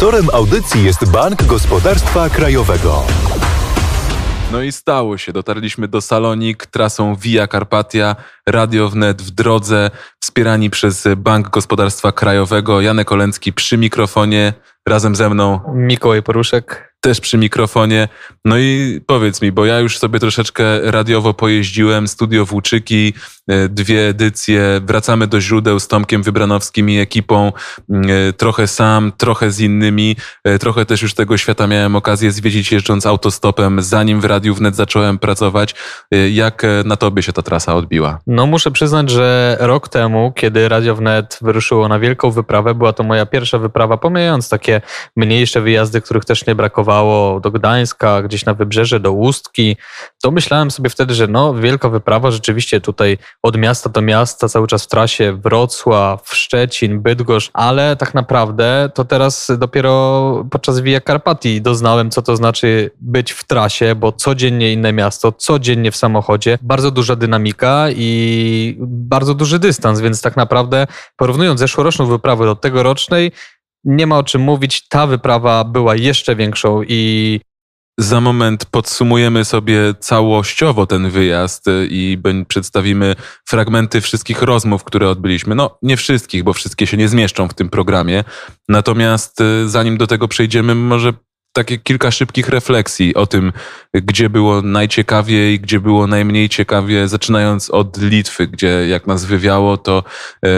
Sponsorem audycji jest Bank Gospodarstwa Krajowego. No i stało się. Dotarliśmy do Salonik trasą Via Carpatia, Radio Wnet w drodze, wspierani przez Bank Gospodarstwa Krajowego. Janek Olencki przy mikrofonie, razem ze mną Mikołaj Poruszek. też przy mikrofonie. No i powiedz mi, bo ja już sobie troszeczkę radiowo pojeździłem, studio Włóczyki, e, dwie edycje, wracamy do źródeł z Tomkiem Wybranowskim i ekipą, e, trochę sam, trochę z innymi, e, trochę też już tego świata miałem okazję zwiedzić jeżdżąc autostopem, zanim w Radiu Wnet zacząłem pracować. Jak na tobie się ta trasa odbiła? No muszę przyznać, że rok temu, kiedy Radio Wnet wyruszyło na wielką wyprawę, była to moja pierwsza wyprawa, pomijając takie mniejsze wyjazdy, których też nie brakowało, do Gdańska, gdzieś na wybrzeże, do Ustki, to myślałem sobie wtedy, że no wielka wyprawa, rzeczywiście tutaj od miasta do miasta, cały czas w trasie Wrocław, Szczecin, Bydgoszcz, ale tak naprawdę to teraz dopiero podczas Via Carpatii doznałem, co to znaczy być w trasie, bo codziennie inne miasto, codziennie w samochodzie, bardzo duża dynamika i bardzo duży dystans, więc tak naprawdę porównując zeszłoroczną wyprawę do tegorocznej, nie ma o czym mówić, ta wyprawa była jeszcze większą i Za moment podsumujemy sobie całościowo ten wyjazd y, i przedstawimy fragmenty wszystkich rozmów, które odbyliśmy. No, nie wszystkich, bo wszystkie się nie zmieszczą w tym programie. Natomiast y, zanim do tego przejdziemy, może takie kilka szybkich refleksji o tym, gdzie było najciekawiej, gdzie było najmniej ciekawie, zaczynając od Litwy, gdzie jak nas wywiało, to e,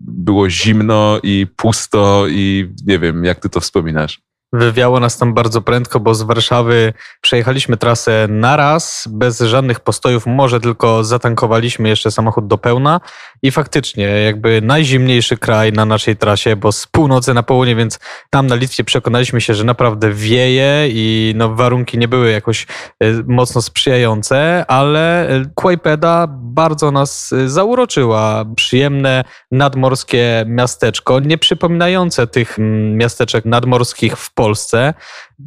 było zimno i pusto i nie wiem, jak ty to wspominasz. Wywiało nas tam bardzo prędko, bo z Warszawy przejechaliśmy trasę na raz, bez żadnych postojów, może tylko zatankowaliśmy jeszcze samochód do pełna i faktycznie jakby najzimniejszy kraj na naszej trasie, bo z północy na południe, więc tam na Litwie przekonaliśmy się, że naprawdę wieje i no warunki nie były jakoś e, mocno sprzyjające, ale e, Kłajpeda bardzo nas e, zauroczyła. Przyjemne nadmorskie miasteczko, nie przypominające tych mm, miasteczek nadmorskich w Polsce.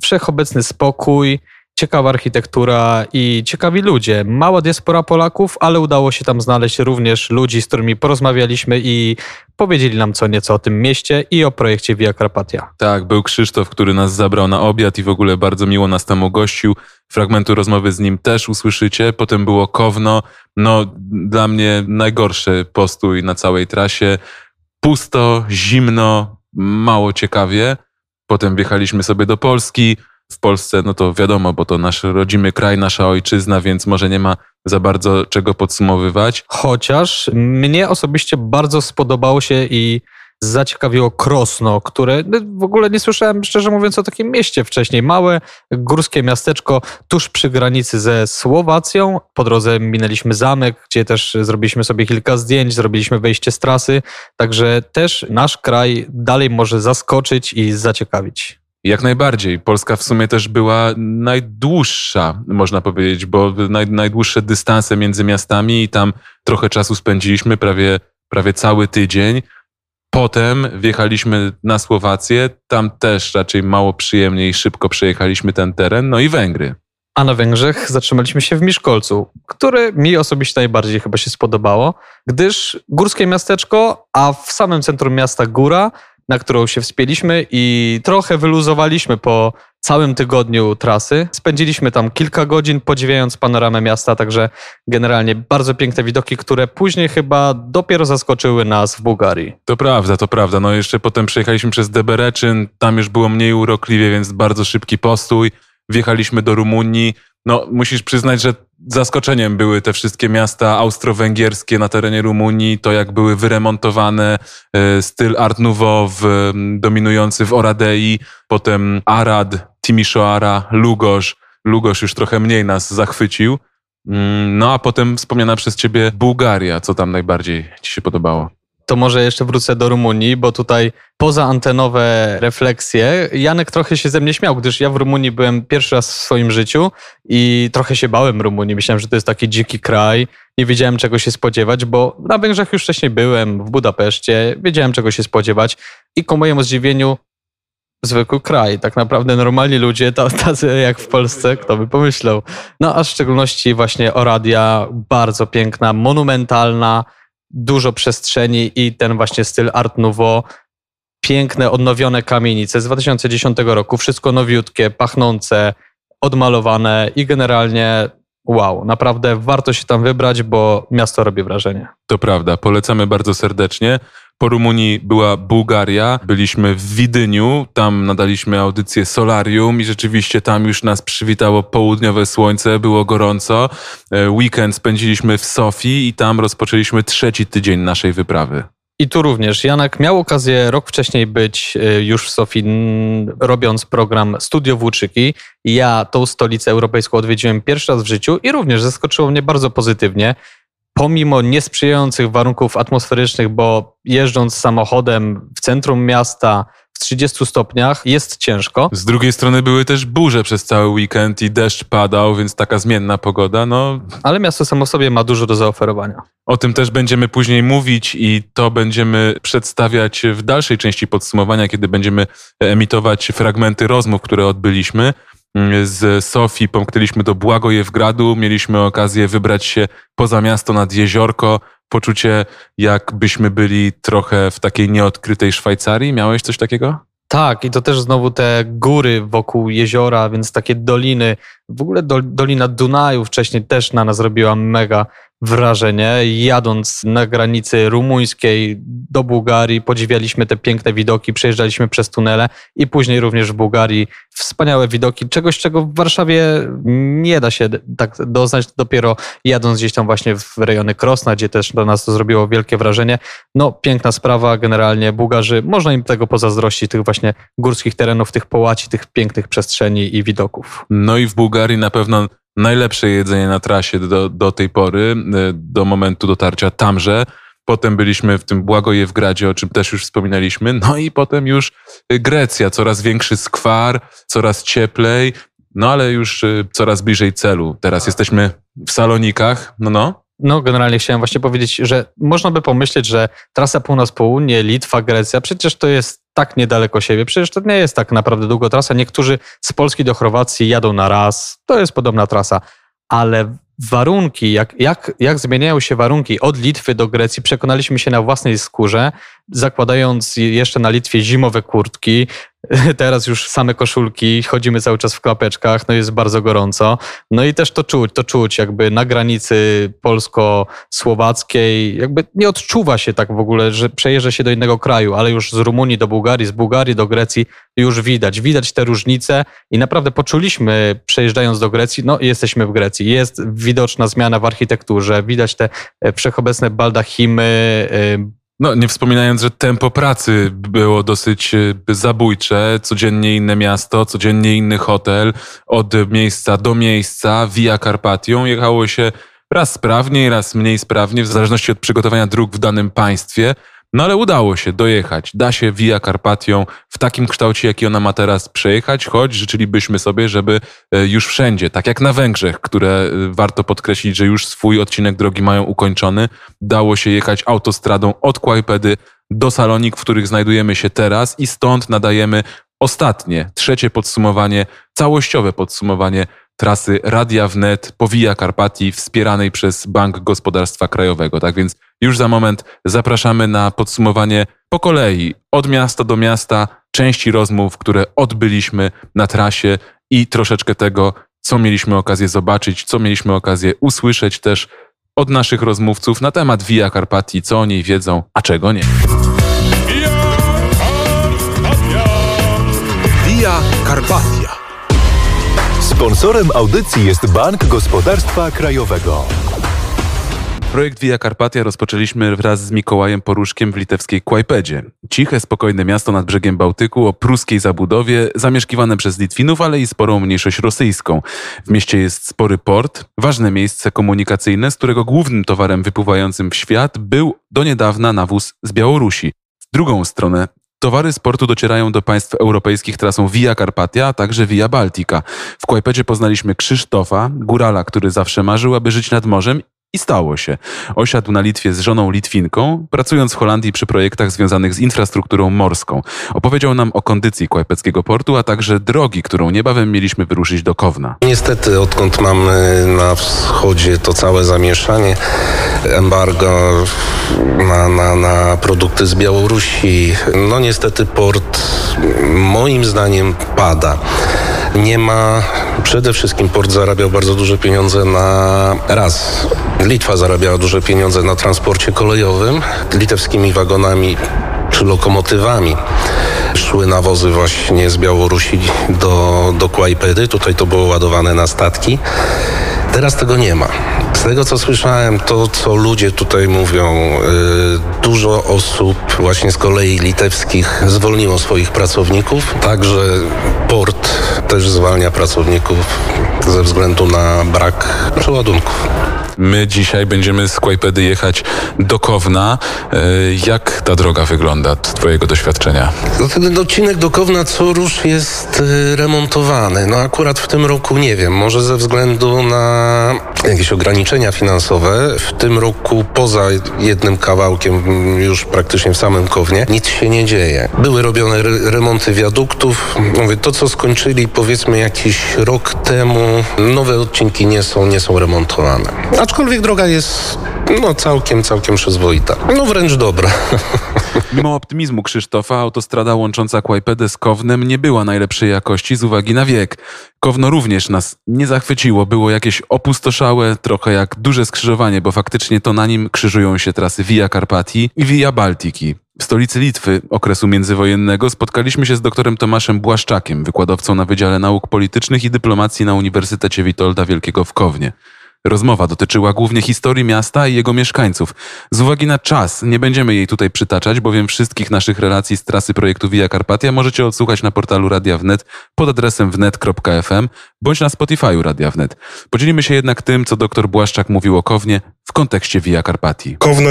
Wszechobecny spokój, ciekawa architektura i ciekawi ludzie. Mała diaspora Polaków, ale udało się tam znaleźć również ludzi, z którymi porozmawialiśmy i powiedzieli nam co nieco o tym mieście i o projekcie Via Carpatia. Tak, był Krzysztof, który nas zabrał na obiad i w ogóle bardzo miło nas tam ugościł. Fragmentu rozmowy z nim też usłyszycie. Potem było Kowno. No, dla mnie najgorszy postój na całej trasie. Pusto, zimno, mało ciekawie. Potem wjechaliśmy sobie do Polski. W Polsce, no to wiadomo, bo to nasz rodzimy kraj, nasza ojczyzna, więc może nie ma za bardzo czego podsumowywać. Chociaż mnie osobiście bardzo spodobało się i zaciekawiło Krosno, które no, w ogóle nie słyszałem, szczerze mówiąc, o takim mieście wcześniej. Małe, górskie miasteczko tuż przy granicy ze Słowacją. Po drodze minęliśmy zamek, gdzie też zrobiliśmy sobie kilka zdjęć, zrobiliśmy wejście z trasy. Także też nasz kraj dalej może zaskoczyć i zaciekawić. Jak najbardziej. Polska w sumie też była najdłuższa, można powiedzieć, bo naj, najdłuższe dystanse między miastami i tam trochę czasu spędziliśmy, prawie, prawie cały tydzień. Potem wjechaliśmy na Słowację, tam też raczej mało przyjemnie i szybko przejechaliśmy ten teren, no i Węgry. A na Węgrzech zatrzymaliśmy się w Miszkolcu, które mi osobiście najbardziej chyba się spodobało, gdyż górskie miasteczko, a w samym centrum miasta góra, na którą się wspięliśmy i trochę wyluzowaliśmy po całym tygodniu trasy. Spędziliśmy tam kilka godzin podziwiając panoramę miasta, także generalnie bardzo piękne widoki, które później chyba dopiero zaskoczyły nas w Bułgarii. To prawda, to prawda. No jeszcze potem przejechaliśmy przez Debereczyn, tam już było mniej urokliwie, więc bardzo szybki postój. Wjechaliśmy do Rumunii. No, musisz przyznać, że zaskoczeniem były te wszystkie miasta austro-węgierskie na terenie Rumunii, to jak były wyremontowane, e, styl Art Nouveau w, dominujący w Oradei, potem Arad, Timișoara, Lugosz. Lugosz już trochę mniej nas zachwycił. Mm, No a potem wspomniana przez ciebie Bułgaria. Co tam najbardziej ci się podobało? To może jeszcze wrócę do Rumunii, bo tutaj poza antenowe refleksje, Janek trochę się ze mnie śmiał, gdyż ja w Rumunii byłem pierwszy raz w swoim życiu i trochę się bałem Rumunii. Myślałem, że to jest taki dziki kraj, nie wiedziałem czego się spodziewać, bo na Węgrzech już wcześniej byłem, w Budapeszcie, wiedziałem czego się spodziewać i ku mojemu zdziwieniu zwykły kraj. Tak naprawdę normalni ludzie, ta- tacy jak w Polsce, kto by pomyślał. No a w szczególności właśnie Oradia, bardzo piękna, monumentalna, dużo przestrzeni i ten właśnie styl Art Nouveau. piękne, odnowione kamienice z 2010 roku, wszystko nowiutkie, pachnące, odmalowane i generalnie wow, naprawdę warto się tam wybrać, bo miasto robi wrażenie. To prawda, polecamy bardzo serdecznie. Po Rumunii była Bułgaria, byliśmy w Widyniu, tam nadaliśmy audycję Solarium i rzeczywiście tam już nas przywitało południowe słońce, było gorąco. E, Weekend spędziliśmy w Sofii i tam rozpoczęliśmy trzeci tydzień naszej wyprawy. I tu również Janek miał okazję rok wcześniej być y, już w Sofii, robiąc program Studio Włóczyki. Ja tą stolicę europejską odwiedziłem pierwszy raz w życiu i również zaskoczyło mnie bardzo pozytywnie. Pomimo niesprzyjających warunków atmosferycznych, bo jeżdżąc samochodem w centrum miasta, w 30 stopniach jest ciężko. Z drugiej strony były też burze przez cały weekend i deszcz padał, więc taka zmienna pogoda, no... Ale miasto samo sobie ma dużo do zaoferowania. O tym też będziemy później mówić i to będziemy przedstawiać w dalszej części podsumowania, kiedy będziemy emitować fragmenty rozmów, które odbyliśmy. Z Sofii pomknęliśmy do Błagojewgradu, mieliśmy okazję wybrać się poza miasto nad jeziorko, poczucie, jakbyśmy byli trochę w takiej nieodkrytej Szwajcarii. Miałeś coś takiego? Tak, i to też znowu te góry wokół jeziora, więc takie doliny. W ogóle do, Dolina Dunaju wcześniej też na nas robiła mega wrażenie. Jadąc na granicy rumuńskiej do Bułgarii, podziwialiśmy te piękne widoki, przejeżdżaliśmy przez tunele i później również w Bułgarii wspaniałe widoki, czegoś, czego w Warszawie nie da się tak doznać dopiero jadąc gdzieś tam właśnie w rejony Krosna, gdzie też na nas to zrobiło wielkie wrażenie. No, piękna sprawa, generalnie Bułgarzy, można im tego pozazdrościć, tych właśnie górskich terenów, tych połaci, tych pięknych przestrzeni i widoków. No i w Bułgarii na pewno najlepsze jedzenie na trasie do, do tej pory, y, do momentu dotarcia tamże. Potem byliśmy w tym Błagojewgradzie, o czym też już wspominaliśmy. No i potem już Grecja, coraz większy skwar, coraz cieplej, no ale już y, coraz bliżej celu. Teraz jesteśmy w Salonikach, no no. No, generalnie chciałem właśnie powiedzieć, że można by pomyśleć, że trasa północ-południe, Litwa, Grecja, przecież to jest tak niedaleko siebie. Przecież to nie jest tak naprawdę długa trasa. Niektórzy z Polski do Chorwacji jadą na raz. To jest podobna trasa. Ale warunki, jak, jak, jak zmieniają się warunki od Litwy do Grecji, przekonaliśmy się na własnej skórze, zakładając jeszcze na Litwie zimowe kurtki, teraz już same koszulki, chodzimy cały czas w klapeczkach, no jest bardzo gorąco. No i też to czuć, to czuć jakby na granicy polsko-słowackiej, jakby nie odczuwa się tak w ogóle, że przejeżdża się do innego kraju, ale już z Rumunii do Bułgarii, z Bułgarii do Grecji już widać, widać te różnice i naprawdę poczuliśmy przejeżdżając do Grecji, no jesteśmy w Grecji, jest widoczna zmiana w architekturze, widać te e, wszechobecne baldachimy, e, no, nie wspominając, że tempo pracy było dosyć e, zabójcze. Codziennie inne miasto, codziennie inny hotel, od miejsca do miejsca, via Carpatią. Jechało się raz sprawniej, raz mniej sprawnie, w zależności od przygotowania dróg w danym państwie. No ale udało się dojechać. Da się Via Carpatią w takim kształcie, jaki ona ma teraz przejechać, choć życzylibyśmy sobie, żeby e, już wszędzie, tak jak na Węgrzech, które e, warto podkreślić, że już swój odcinek drogi mają ukończony, dało się jechać autostradą od Kłajpedy do Salonik, w których znajdujemy się teraz i stąd nadajemy ostatnie, trzecie podsumowanie, całościowe podsumowanie trasy Radia Wnet po Via Carpati wspieranej przez Bank Gospodarstwa Krajowego. Tak więc już za moment zapraszamy na podsumowanie po kolei od miasta do miasta części rozmów, które odbyliśmy na trasie i troszeczkę tego, co mieliśmy okazję zobaczyć, co mieliśmy okazję usłyszeć też od naszych rozmówców na temat Via Carpati, co o niej wiedzą, a czego nie. Via Carpatia. Sponsorem audycji jest Bank Gospodarstwa Krajowego. Projekt Via Carpatia rozpoczęliśmy wraz z Mikołajem Poruszkiem w litewskiej Kłajpedzie. Ciche, spokojne miasto nad brzegiem Bałtyku o pruskiej zabudowie, zamieszkiwane przez Litwinów, ale i sporą mniejszość rosyjską. W mieście jest spory port, ważne miejsce komunikacyjne, z którego głównym towarem wypływającym w świat był do niedawna nawóz z Białorusi. W drugą stronę Towary sportu docierają do państw europejskich trasą Via Carpatia, a także Via Baltica. W Kłajpecie poznaliśmy Krzysztofa, górala, który zawsze marzył, aby żyć nad morzem i stało się. Osiadł na Litwie z żoną Litwinką, pracując w Holandii przy projektach związanych z infrastrukturą morską. Opowiedział nam o kondycji Kłajpeckiego portu, a także drogi, którą niebawem mieliśmy wyruszyć do Kowna. Niestety, odkąd mamy na wschodzie to całe zamieszanie, embargo, na, na, na produkty z Białorusi. No niestety port moim zdaniem pada. Nie ma, przede wszystkim port zarabiał bardzo duże pieniądze na raz. Litwa zarabiała duże pieniądze na transporcie kolejowym, litewskimi wagonami czy lokomotywami szły nawozy właśnie z Białorusi do, do Kłajpedy. Tutaj to było ładowane na statki. Teraz tego nie ma. Z tego co słyszałem, to co ludzie tutaj mówią, y, dużo osób właśnie z kolei litewskich zwolniło swoich pracowników, także port też zwalnia pracowników ze względu na brak przeładunków. My dzisiaj będziemy z Kłajpedy jechać do Kowna. E, Jak ta droga wygląda z twojego doświadczenia? No, Ten odcinek do Kowna co rusz jest y, remontowany. No akurat w tym roku nie wiem, może ze względu na jakieś ograniczenia finansowe. W tym roku poza jednym kawałkiem mm, już praktycznie w samym Kownie nic się nie dzieje. Były robione re- remonty wiaduktów. Mówię, to co skończyli powiedzmy jakiś rok temu, nowe odcinki nie są, nie są remontowane. Aczkolwiek droga jest no całkiem, całkiem przyzwoita. No wręcz dobra. Mimo optymizmu Krzysztofa, autostrada łącząca Kłajpedę z Kownem nie była najlepszej jakości z uwagi na wiek. Kowno również nas nie zachwyciło, było jakieś opustoszałe, trochę jak duże skrzyżowanie, bo faktycznie to na nim krzyżują się trasy Via Carpatii i Via Baltiki. W stolicy Litwy okresu międzywojennego spotkaliśmy się z doktorem Tomaszem Błaszczakiem, wykładowcą na Wydziale Nauk Politycznych i Dyplomacji na Uniwersytecie Witolda Wielkiego w Kownie. Rozmowa dotyczyła głównie historii miasta i jego mieszkańców. Z uwagi na czas nie będziemy jej tutaj przytaczać, bowiem wszystkich naszych relacji z trasy projektu Via Carpatia możecie odsłuchać na portalu Radia Wnet pod adresem wnet.fm bądź na Spotify'u Radia Wnet. Podzielimy się jednak tym, co dr Błaszczak mówił o Kownie w kontekście Via Carpatii. Kowno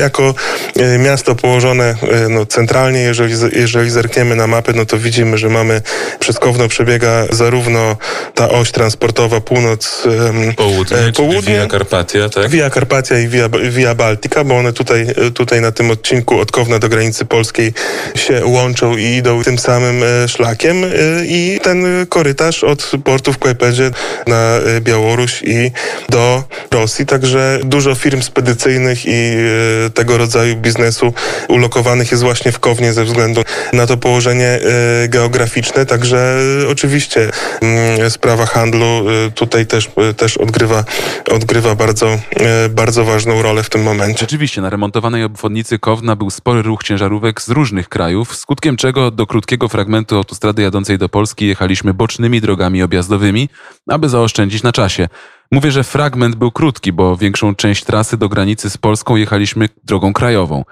jako e, miasto położone e, no, centralnie, jeżeli, jeżeli zerkniemy na mapę, no to widzimy, że mamy przez Kowno przebiega zarówno ta oś transportowa północ, em, Południe, Via Carpatia, tak? Via Carpatia i Via, Via Baltica, bo one tutaj, e, tutaj na tym odcinku od Kowna do granicy polskiej się łączą i idą tym samym e, szlakiem e, i ten korytarz od portu w Kłajpedzie na Białoruś i do Rosji, także dużo firm spedycyjnych i tego rodzaju biznesu ulokowanych jest właśnie w Kownie ze względu na to położenie geograficzne, także oczywiście mm, sprawa handlu tutaj też, też odgrywa, odgrywa bardzo, e, bardzo ważną rolę w tym momencie. Rzeczywiście, na remontowanej obwodnicy Kowna był spory ruch ciężarówek z różnych krajów, skutkiem czego do krótkiego fragmentu autostrady jadącej do Polski jechaliśmy bocznymi drogami objazdowymi, aby zaoszczędzić na czasie. Mówię, że fragment był krótki, bo większą część trasy do granicy z Polską jechaliśmy drogą krajową.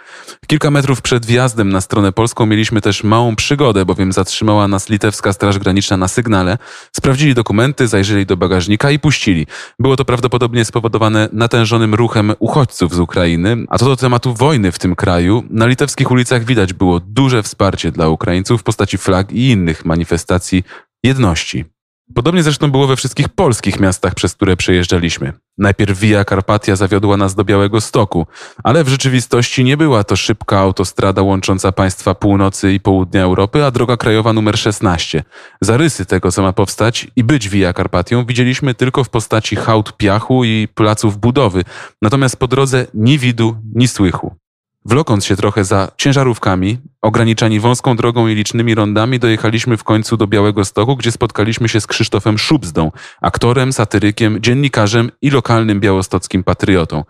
Kilka metrów przed wjazdem na stronę polską mieliśmy też małą przygodę, bowiem zatrzymała nas litewska Straż Graniczna na sygnale. Sprawdzili dokumenty, zajrzeli do bagażnika i puścili. Było to prawdopodobnie spowodowane natężonym ruchem uchodźców z Ukrainy, a to do tematu wojny w tym kraju. Na litewskich ulicach widać było duże wsparcie dla Ukraińców w postaci flag i innych manifestacji jedności. Podobnie zresztą było we wszystkich polskich miastach, przez które przejeżdżaliśmy. Najpierw Via Carpatia zawiodła nas do Białego Stoku, ale w rzeczywistości nie była to szybka autostrada łącząca państwa północy i południa Europy, a droga krajowa numer 16. Zarysy tego, co ma powstać i być Via Carpatią, widzieliśmy tylko w postaci hałd piachu i placów budowy, natomiast po drodze ni widu, ni słychu. Wlokąc się trochę za ciężarówkami, ograniczani wąską drogą i licznymi rondami, dojechaliśmy w końcu do Białego Stoku, gdzie spotkaliśmy się z Krzysztofem Szubzdą, aktorem, satyrykiem, dziennikarzem i lokalnym białostockim patriotą.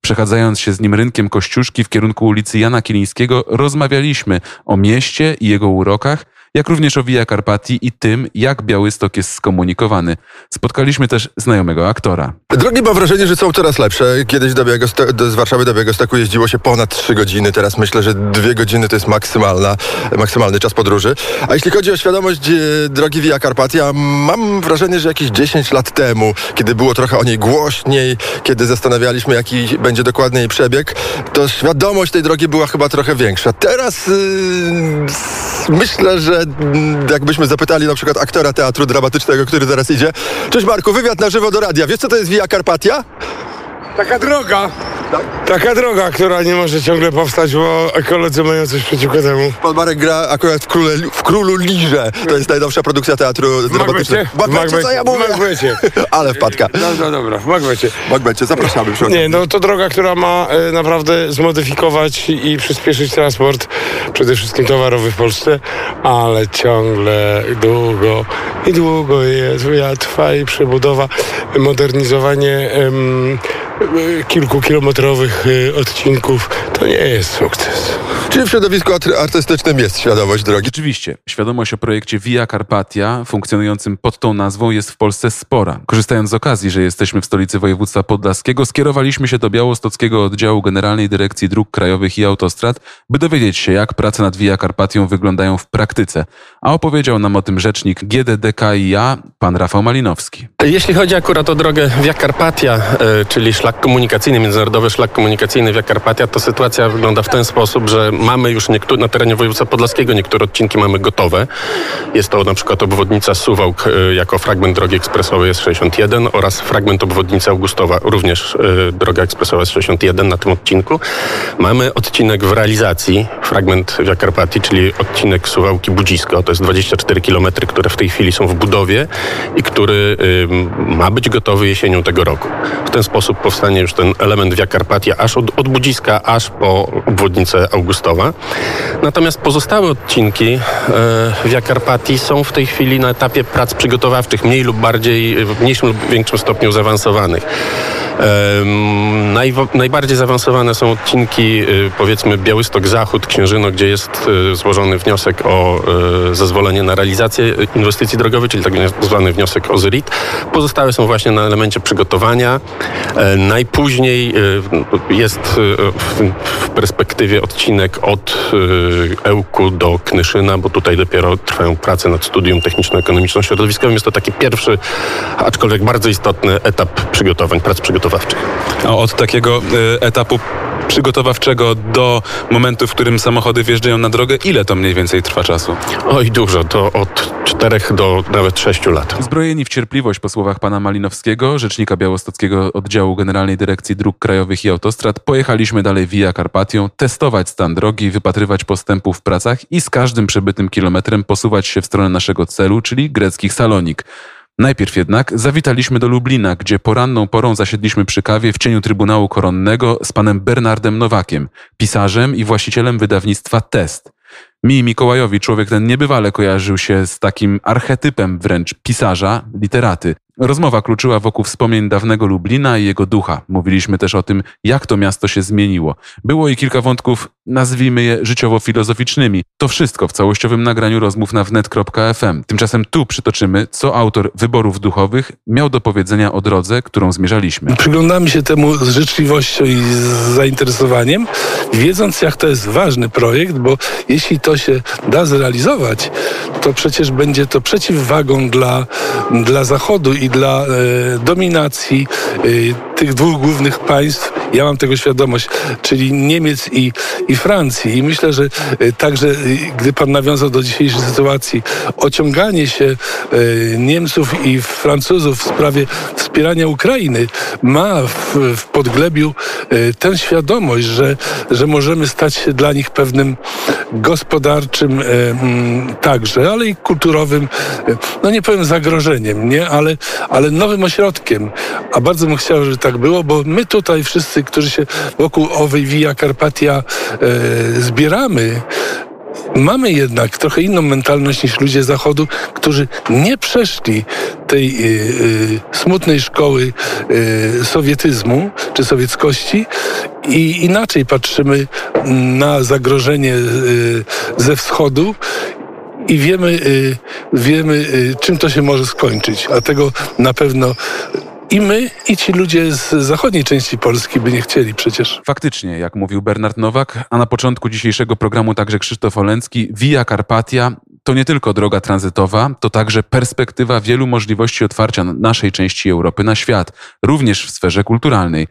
Przechadzając się z nim rynkiem Kościuszki w kierunku ulicy Jana Kilińskiego, rozmawialiśmy o mieście i jego urokach, jak również o Via Carpatii i tym, jak Białystok jest skomunikowany. Spotkaliśmy też znajomego aktora. Drogi mam wrażenie, że są coraz lepsze. Kiedyś do do, z Warszawy do Białegostoku jeździło się ponad 3 godziny. Teraz myślę, że 2 godziny to jest maksymalna, maksymalny czas podróży. A jeśli chodzi o świadomość e, drogi Via Carpatia, mam wrażenie, że jakieś 10 lat temu, kiedy było trochę o niej głośniej, kiedy zastanawialiśmy, jaki będzie dokładnie jej przebieg, to świadomość tej drogi była chyba trochę większa. Teraz s- myślę, że jakbyśmy zapytali na przykład aktora teatru dramatycznego, który zaraz idzie. Cześć Marku, wywiad na żywo do radia. Wiesz, co to jest Via Carpatia? Taka droga, taka droga, która nie może ciągle powstać, bo ekolodzy mają coś przeciwko temu. Pan Marek gra akurat w, króle, w Królu Liże. To jest najnowsza produkcja teatru? W Macbecie, co ja mówię? Macbecie. Ale wpadka. No, no dobra, w Macbecie. W Macbecie, zapraszamy. przy Nie, no to droga, która ma e, naprawdę zmodyfikować i przyspieszyć transport, przede wszystkim towarowy w Polsce, ale ciągle długo i długo jest, ja, trwa i przebudowa, modernizowanie em, kilkukilometrowych e, odcinków, to nie jest sukces. Czy w środowisku artystycznym jest świadomość drogi? Rzeczywiście, świadomość o projekcie Via Carpatia, funkcjonującym pod tą nazwą, jest w Polsce spora. Korzystając z okazji, że jesteśmy w stolicy województwa podlaskiego, skierowaliśmy się do Białostockiego Oddziału Generalnej Dyrekcji Dróg Krajowych i Autostrad, by dowiedzieć się, jak prace nad Via Carpatią wyglądają w praktyce. A opowiedział nam o tym rzecznik GDDKiA, pan Rafał Malinowski. Jeśli chodzi akurat o drogę Via Carpatia, e, czyli szlak komunikacyjny, międzynarodowy szlak komunikacyjny Via Carpatia, to sytuacja wygląda w ten sposób, że mamy już niektóre, na terenie województwa podlaskiego niektóre odcinki mamy gotowe. Jest to na przykład obwodnica Suwałk e, jako fragment drogi ekspresowej jest 61 oraz fragment obwodnicy Augustowa, również e, droga ekspresowa jest 61 na tym odcinku. Mamy odcinek w realizacji, fragment Via Carpatii, czyli odcinek Suwałki-Budzisko, to jest 24 km, które w tej chwili są w budowie i który ym, ma być gotowy jesienią tego roku. W ten sposób powstanie już ten element Via Carpatia aż od, od Budziska, aż po obwodnicę Augustowa. Natomiast pozostałe odcinki e, Via Carpatii są w tej chwili na etapie prac przygotowawczych, mniej lub bardziej, w mniejszym lub większym stopniu zaawansowanych. Najbardziej zaawansowane są odcinki, y, powiedzmy, Białystok-Zachód, Księżyno, gdzie jest y, złożony wniosek o y, zezwolenie na realizację inwestycji drogowej, czyli tak zwany wniosek o ZRIT. Pozostałe są właśnie na elemencie przygotowania. E, Najpóźniej jest w, perspektywie odcinek od Ełku do Knyszyna, bo tutaj dopiero trwają prace nad studium techniczno-ekonomiczno-środowiskowym. Jest to taki pierwszy, aczkolwiek bardzo istotny etap przygotowań, prac przygotowawczych. A od takiego y, etapu przygotowawczego do momentu, w którym samochody wjeżdżają na drogę, ile to mniej więcej trwa czasu? Oj, dużo, to od 4 do nawet 6 lat. Zbrojeni w cierpliwość po słowach pana Malinowskiego, rzecznika Białostockiego Oddziału Generalnej Dyrekcji Dróg Krajowych i Autostrad, pojechaliśmy dalej Via Carpatią, testować stan drogi, wypatrywać postępów w pracach i z każdym przebytym kilometrem posuwać się w stronę naszego celu, czyli greckich Salonik. Najpierw jednak zawitaliśmy do Lublina, gdzie poranną porą zasiedliśmy przy kawie w cieniu Trybunału Koronnego z panem Bernardem Nowakiem, pisarzem i właścicielem wydawnictwa Test. Mi Mikołajowi człowiek ten niebywale kojarzył się z takim archetypem wręcz pisarza, literaty. Rozmowa kluczyła wokół wspomnień dawnego Lublina i jego ducha. Mówiliśmy też o tym, jak to miasto się zmieniło. Było i kilka wątków, nazwijmy je życiowo-filozoficznymi. To wszystko w całościowym nagraniu rozmów na wnet.fm. Tymczasem tu przytoczymy, co autor wyborów duchowych miał do powiedzenia o drodze, którą zmierzaliśmy. Przyglądamy się temu z życzliwością i z zainteresowaniem, wiedząc jak to jest ważny projekt, bo jeśli to się da zrealizować, to przecież będzie to przeciwwagą dla, dla Zachodu i dla e, dominacji e, tych dwóch głównych państw. Ja mam tego świadomość, czyli Niemiec i, i Francji. I myślę, że e, także, gdy pan nawiązał do dzisiejszej sytuacji, ociąganie się Niemców i Francuzów w sprawie wspierania Ukrainy ma w, w podglebiu tę świadomość, że, że możemy stać się dla nich pewnym gospodarczym także, ale i kulturowym, no nie powiem zagrożeniem, nie, ale, ale nowym ośrodkiem. A bardzo bym chciał, żeby tak było, bo my tutaj wszyscy, którzy się wokół owej Via Carpatia e, zbieramy, Mamy jednak trochę inną mentalność niż ludzie Zachodu, którzy nie przeszli tej y, y, smutnej szkoły y, sowietyzmu czy sowieckości i inaczej patrzymy na zagrożenie ze wschodu i wiemy, y, wiemy y, czym to się może skończyć. A tego na pewno i my, i ci ludzie z zachodniej części Polski by nie chcieli przecież. Faktycznie, jak mówił Bernard Nowak, a na początku dzisiejszego programu także Krzysztof Olencki, Via Carpatia to nie tylko droga tranzytowa, to także perspektywa wielu możliwości otwarcia naszej części Europy na świat, również w sferze kulturalnej.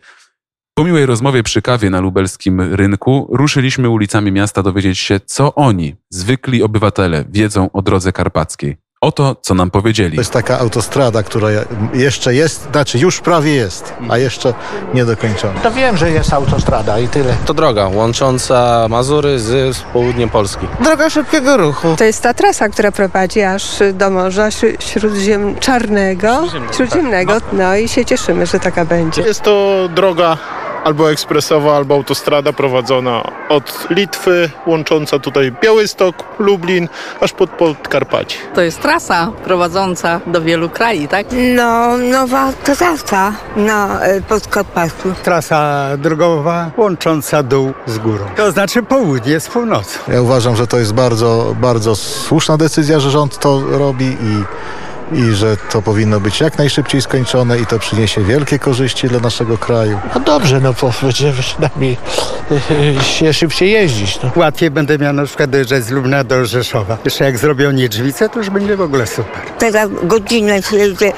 Po miłej rozmowie przy kawie na lubelskim rynku ruszyliśmy ulicami miasta dowiedzieć się, co oni, zwykli obywatele, wiedzą o drodze karpackiej. Oto, co nam powiedzieli. To jest taka autostrada, która jeszcze jest, znaczy już prawie jest, a jeszcze nie dokończona. To wiem, że jest autostrada i tyle. To droga łącząca Mazury z południem Polski. Droga szybkiego ruchu. To jest ta trasa, która prowadzi aż do Morza Śródziem Czarnego, Śródziemnego. No i się cieszymy, że taka będzie. Jest to droga albo ekspresowa, albo autostrada prowadzona od Litwy, łącząca tutaj Białystok, Lublin, aż pod Podkarpacie. To jest trasa prowadząca do wielu krajów, tak? No, nowa trasa na Podkarpaciu. Trasa drogowa łącząca dół z górą. To znaczy południe z północą. Ja uważam, że to jest bardzo, bardzo słuszna decyzja, że rząd to robi i i że to powinno być jak najszybciej skończone i to przyniesie wielkie korzyści dla naszego kraju. No dobrze, no bo będziemy przynajmniej się szybciej jeździć. No. Łatwiej będę miał na przykład dojeżdżać z Lubna do Rzeszowa. Jeszcze jak zrobią Niedźwice, to już będzie w ogóle super. Teraz godzinę się jedzie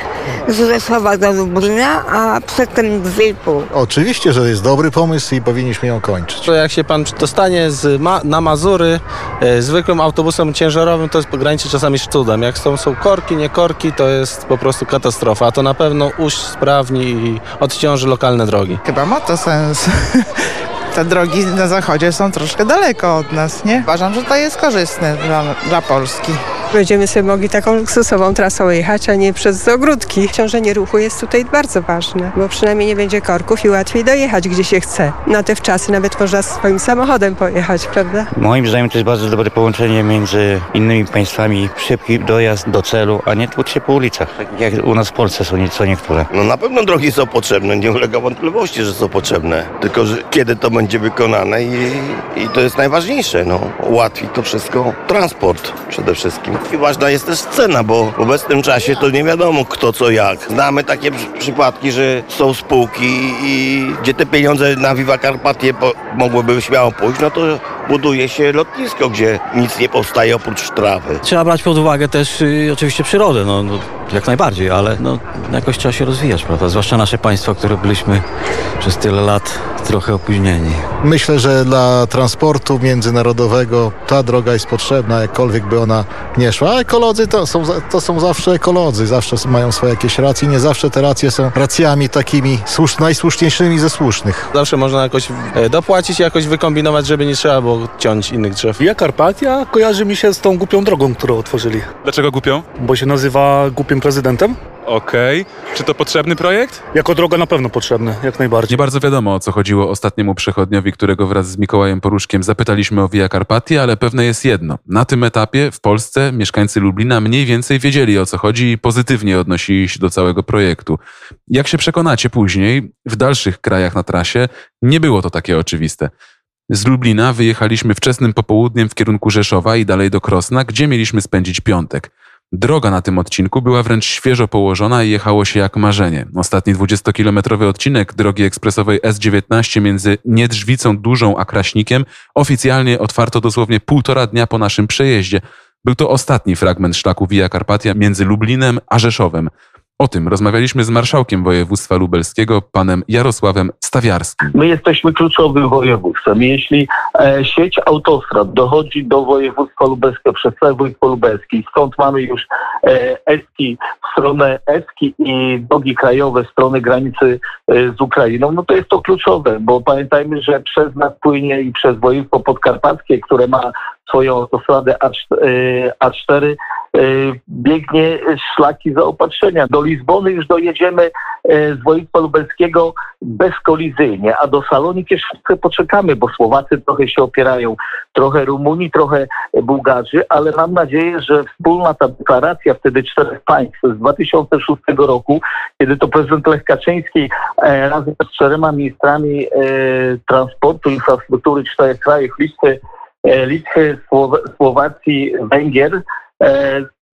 z Rzeszowa do Lublina, a przedtem dwie i pół. Oczywiście, że jest dobry pomysł i powinniśmy ją kończyć. To jak się pan dostanie z ma na Mazury e, zwykłym autobusem ciężarowym, to jest graniczy czasami z cudem. Jak są, są korki, nie korki, to jest po prostu katastrofa. A to na pewno usprawni i odciąży lokalne drogi. Chyba ma to sens. Te drogi na zachodzie są troszkę daleko od nas, nie? Uważam, że to jest korzystne dla, dla Polski. Będziemy sobie mogli taką luksusową trasą jechać, a nie przez ogródki. Ciążenie ruchu jest tutaj bardzo ważne, bo przynajmniej nie będzie korków i łatwiej dojechać, gdzie się chce. Na te wczasy nawet można swoim samochodem pojechać, prawda? Moim zdaniem to jest bardzo dobre połączenie między innymi państwami. Szybki dojazd do celu, a nie tłuc się po ulicach, tak jak u nas w Polsce są co niektóre. No na pewno drogi są potrzebne, nie ulega wątpliwości, że są potrzebne. Tylko, że kiedy to będzie wykonane i, i to jest najważniejsze, no. Ułatwi to wszystko transport przede wszystkim. I ważna jest też cena, bo w obecnym czasie to nie wiadomo kto co jak. Znamy takie przypadki, że są spółki i gdzie te pieniądze na Viva Carpatie mogłyby śmiało pójść, no to buduje się lotnisko, gdzie nic nie powstaje oprócz trawy. Trzeba brać pod uwagę też y, oczywiście przyrodę, no, no, jak najbardziej, ale no, jakoś trzeba się rozwijać, prawda? Zwłaszcza nasze państwo, które byliśmy przez tyle lat trochę opóźnieni. Myślę, że dla transportu międzynarodowego ta droga jest potrzebna, jakkolwiek by ona nie szła. A ekolodzy to są, to są zawsze ekolodzy, zawsze mają swoje jakieś racje. Nie zawsze te racje są racjami takimi słusz, najsłuszniejszymi ze słusznych. Zawsze można jakoś e, dopłacić, jakoś wykombinować, żeby nie trzeba było ciąć innych drzew. Via Carpatia kojarzy mi się z tą głupią drogą, którą otworzyli. Dlaczego głupią? Bo się nazywa głupim prezydentem. Okej. Okay. Czy to potrzebny projekt? Jako droga na pewno potrzebny, jak najbardziej. Nie bardzo wiadomo, o co chodziło ostatniemu przechodniowi, którego wraz z Mikołajem Poruszkiem zapytaliśmy o Via Carpatia, ale pewne jest jedno. Na tym etapie w Polsce mieszkańcy Lublina mniej więcej wiedzieli, o co chodzi i pozytywnie odnosili się do całego projektu. Jak się przekonacie później, w dalszych krajach na trasie nie było to takie oczywiste. Z Lublina wyjechaliśmy wczesnym popołudniem w kierunku Rzeszowa i dalej do Krosna, gdzie mieliśmy spędzić piątek. Droga na tym odcinku była wręcz świeżo położona i jechało się jak marzenie. Ostatni 20-kilometrowy odcinek drogi ekspresowej S19 między Niedrzwicą Dużą a Kraśnikiem oficjalnie otwarto dosłownie półtora dnia po naszym przejeździe. Był to ostatni fragment szlaku Via Carpatia między Lublinem a Rzeszowem. O tym rozmawialiśmy z marszałkiem województwa lubelskiego, panem Jarosławem Stawiarskim. My jesteśmy kluczowym województwem. Jeśli e, sieć autostrad dochodzi do województwa lubelskiego przez całe województwo lubelskie, stąd mamy już e, Eski stronę Eski i drogi krajowe w stronę granicy e, z Ukrainą, no to jest to kluczowe, bo pamiętajmy, że przez nas płynie i przez województwo podkarpackie, które ma swoją autostradę A4, biegnie szlaki zaopatrzenia. Do Lizbony już dojedziemy z województwa lubelskiego bezkolizyjnie, a do Salonik jeszcze poczekamy, bo Słowacy trochę się opierają, trochę Rumuni, trochę Bułgarzy, ale mam nadzieję, że wspólna ta deklaracja wtedy czterech państw z 2006 roku, kiedy to prezydent Lech Kaczyński e, razem z czterema ministrami e, transportu, infrastruktury czterech krajów, Litwy, e, Litwy, Słowacji, Węgier,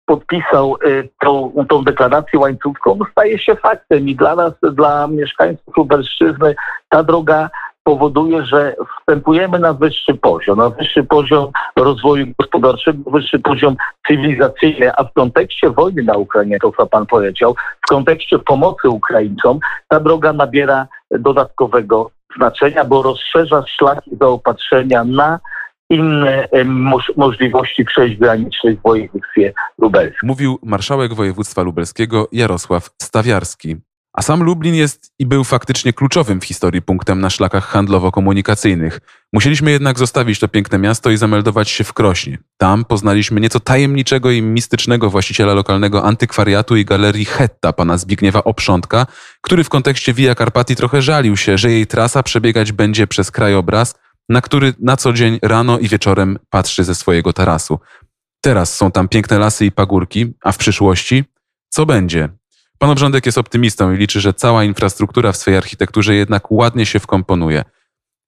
podpisał tą, tą deklarację łańcuchową, staje się faktem i dla nas, dla mieszkańców Lubelszczyzny ta droga powoduje, że wstępujemy na wyższy poziom, na wyższy poziom rozwoju gospodarczego, wyższy poziom cywilizacyjny, a w kontekście wojny na Ukrainie, to co pan powiedział, w kontekście pomocy Ukraińcom, ta droga nabiera dodatkowego znaczenia, bo rozszerza szlaki zaopatrzenia na inne moż- możliwości przejść granicznych w województwie lubelskim. Mówił marszałek województwa lubelskiego Jarosław Stawiarski. A sam Lublin jest i był faktycznie kluczowym w historii punktem na szlakach handlowo-komunikacyjnych. Musieliśmy jednak zostawić to piękne miasto i zameldować się w Krośnie. Tam poznaliśmy nieco tajemniczego i mistycznego właściciela lokalnego antykwariatu i galerii Hetta, pana Zbigniewa Oprzątka, który w kontekście Via Carpati trochę żalił się, że jej trasa przebiegać będzie przez krajobraz, na który na co dzień rano i wieczorem patrzy ze swojego tarasu. Teraz są tam piękne lasy i pagórki, a w przyszłości co będzie? Pan Obrządek jest optymistą i liczy, że cała infrastruktura w swej architekturze jednak ładnie się wkomponuje.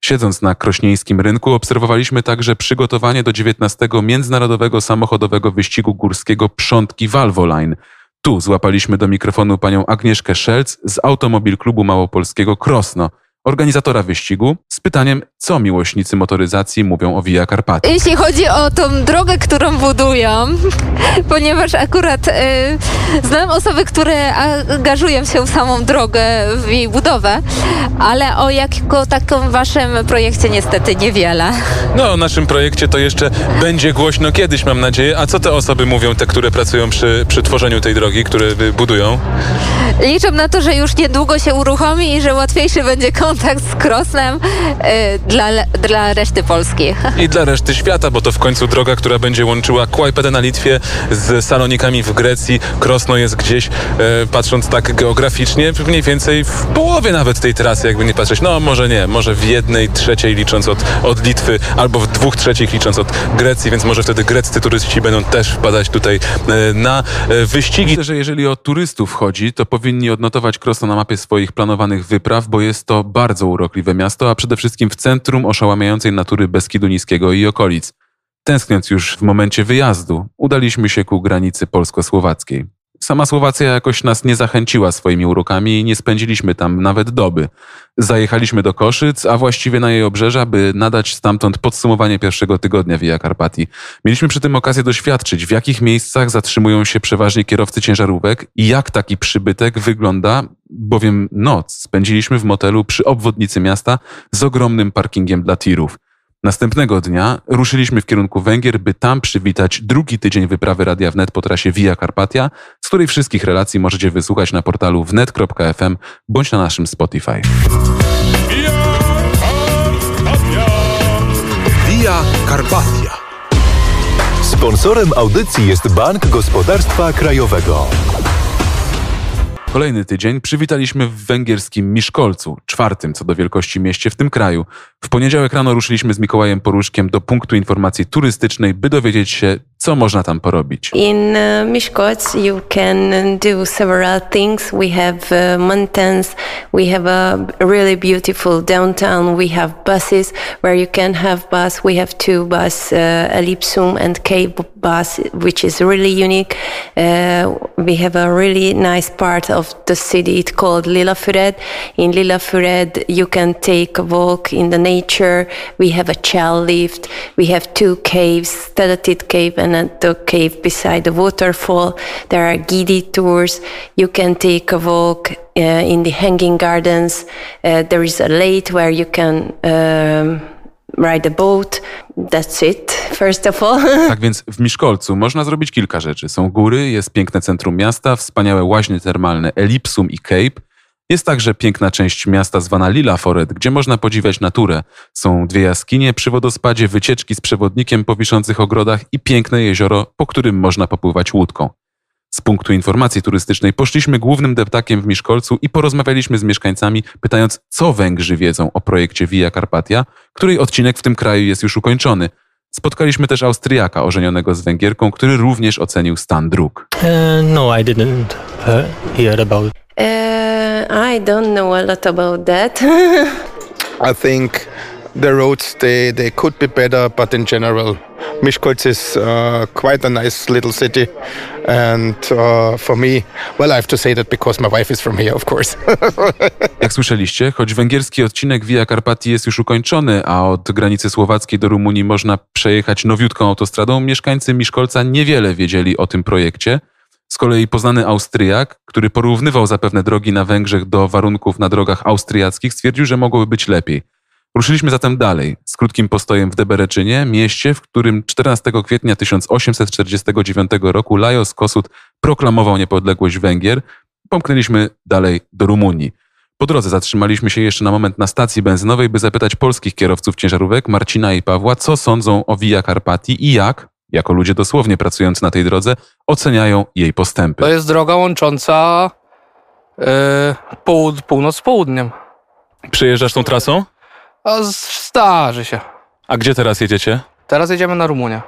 Siedząc na krośnieńskim rynku, obserwowaliśmy także przygotowanie do 19 Międzynarodowego Samochodowego Wyścigu Górskiego Przątki Valvoline. Tu złapaliśmy do mikrofonu panią Agnieszkę Szelc z Automobil Klubu Małopolskiego Krosno, organizatora wyścigu, z pytaniem, co miłośnicy motoryzacji mówią o Via Carpati. Jeśli chodzi o tą drogę, którą budują, ponieważ akurat y, znam osoby, które angażują się w samą drogę, w jej budowę, ale o jakiego takim waszym projekcie niestety niewiele. No, o naszym projekcie to jeszcze będzie głośno kiedyś, mam nadzieję. A co te osoby mówią, te, które pracują przy, przy tworzeniu tej drogi, które budują? Liczę na to, że już niedługo się uruchomi i że łatwiejszy będzie kontakt z Krosnem y, dla, dla reszty Polski. I dla reszty świata, bo to w końcu droga, która będzie łączyła Kłajpedę na Litwie z Salonikami w Grecji. Krosno jest gdzieś, e, patrząc tak geograficznie, mniej więcej w połowie nawet tej trasy, jakby nie patrzeć. No może nie, może w jednej trzeciej licząc od, od Litwy, albo w dwóch trzecich licząc od Grecji, więc może wtedy greccy turyści będą też wpadać tutaj e, na wyścigi. Myślę, że jeżeli o turystów chodzi, to powinni odnotować Krosno na mapie swoich planowanych wypraw, bo jest to bardzo urokliwe miasto, a przede wszystkim w centrum oszałamiającej natury Beskidu Niskiego i okolic. Tęskniąc już w momencie wyjazdu, udaliśmy się ku granicy polsko-słowackiej. Sama Słowacja jakoś nas nie zachęciła swoimi urokami i nie spędziliśmy tam nawet doby. Zajechaliśmy do Koszyc, a właściwie na jej obrzeża, by nadać stamtąd podsumowanie pierwszego tygodnia Via Carpati. Mieliśmy przy tym okazję doświadczyć, w jakich miejscach zatrzymują się przeważnie kierowcy ciężarówek i jak taki przybytek wygląda, bowiem noc spędziliśmy w motelu przy obwodnicy miasta z ogromnym parkingiem dla tirów. Następnego dnia ruszyliśmy w kierunku Węgier, by tam przywitać drugi tydzień wyprawy Radia Wnet po trasie Via Carpatia, z której wszystkich relacji możecie wysłuchać na portalu wnet.fm bądź na naszym Spotify. Via Carpatia. Sponsorem audycji jest Bank Gospodarstwa Krajowego. Kolejny tydzień przywitaliśmy w węgierskim Miszkolcu, czwartym co do wielkości mieście w tym kraju. W poniedziałek rano ruszyliśmy z Mikołajem Poruszkiem do punktu informacji turystycznej, by dowiedzieć się, co można tam porobić. In uh, Miskolc, you can do several things. We have uh, mountains, we have a really beautiful downtown, we have buses where you can have bus. We have two bus, uh, Ellipsum and Cave bus, which is really unique. Uh, we have a really nice part of the city. It's called Lillafured. In Lillafured, you can take a walk in the nature. We have a chair lift. We have two caves, Stadatit Cave and the cave beside the waterfall. There are guided tours. You can take a walk uh, in the hanging gardens. Uh, there is a lake where you can um, ride a boat. That's it, first of all. Tak więc w Miszkolcu można zrobić kilka rzeczy. Są góry, jest piękne centrum miasta, wspaniałe łaźnie termalne Ellipsum i Cape. Jest także piękna część miasta zwana Lila Foret, gdzie można podziwiać naturę. Są dwie jaskinie przy wodospadzie, wycieczki z przewodnikiem po wiszących ogrodach i piękne jezioro, po którym można popływać łódką. Z punktu informacji turystycznej poszliśmy głównym deptakiem w Miszkolcu i porozmawialiśmy z mieszkańcami, pytając, co Węgrzy wiedzą o projekcie Via Carpatia, której odcinek w tym kraju jest już ukończony. Spotkaliśmy też Austriaka ożenionego z Węgierką, który również ocenił stan dróg. Uh, no, I didn't uh, hear about. Uh, I don't know a lot about that. I think the roads they, they could be better, but in general, Miskolc is uh, quite a nice little city, and uh, for me, well, I have to say that because my wife is from here, of course. Jak słyszeliście, choć węgierski odcinek Via Carpati jest już ukończony, a od granicy słowackiej do Rumunii można przejechać nowiutką autostradą, mieszkańcy Miszkolca niewiele wiedzieli o tym projekcie. Z kolei poznany Austriak, który porównywał zapewne drogi na Węgrzech do warunków na drogach austriackich, stwierdził, że mogłoby być lepiej. Ruszyliśmy zatem dalej, z krótkim postojem w Debereczynie, mieście, w którym 14 kwietnia 1849 roku Lajos Kossuth proklamował niepodległość Węgier. Pomknęliśmy dalej do Rumunii. Po drodze zatrzymaliśmy się jeszcze na moment na stacji benzynowej, by zapytać polskich kierowców ciężarówek Marcina i Pawła, co sądzą o Via Carpati i jak, jako ludzie dosłownie pracujący na tej drodze, oceniają jej postępy. To jest droga łącząca yy, połud- północ z południem. Przejeżdżasz tą trasą? A zdarzy się. A gdzie teraz jedziecie? Teraz jedziemy na Rumunię.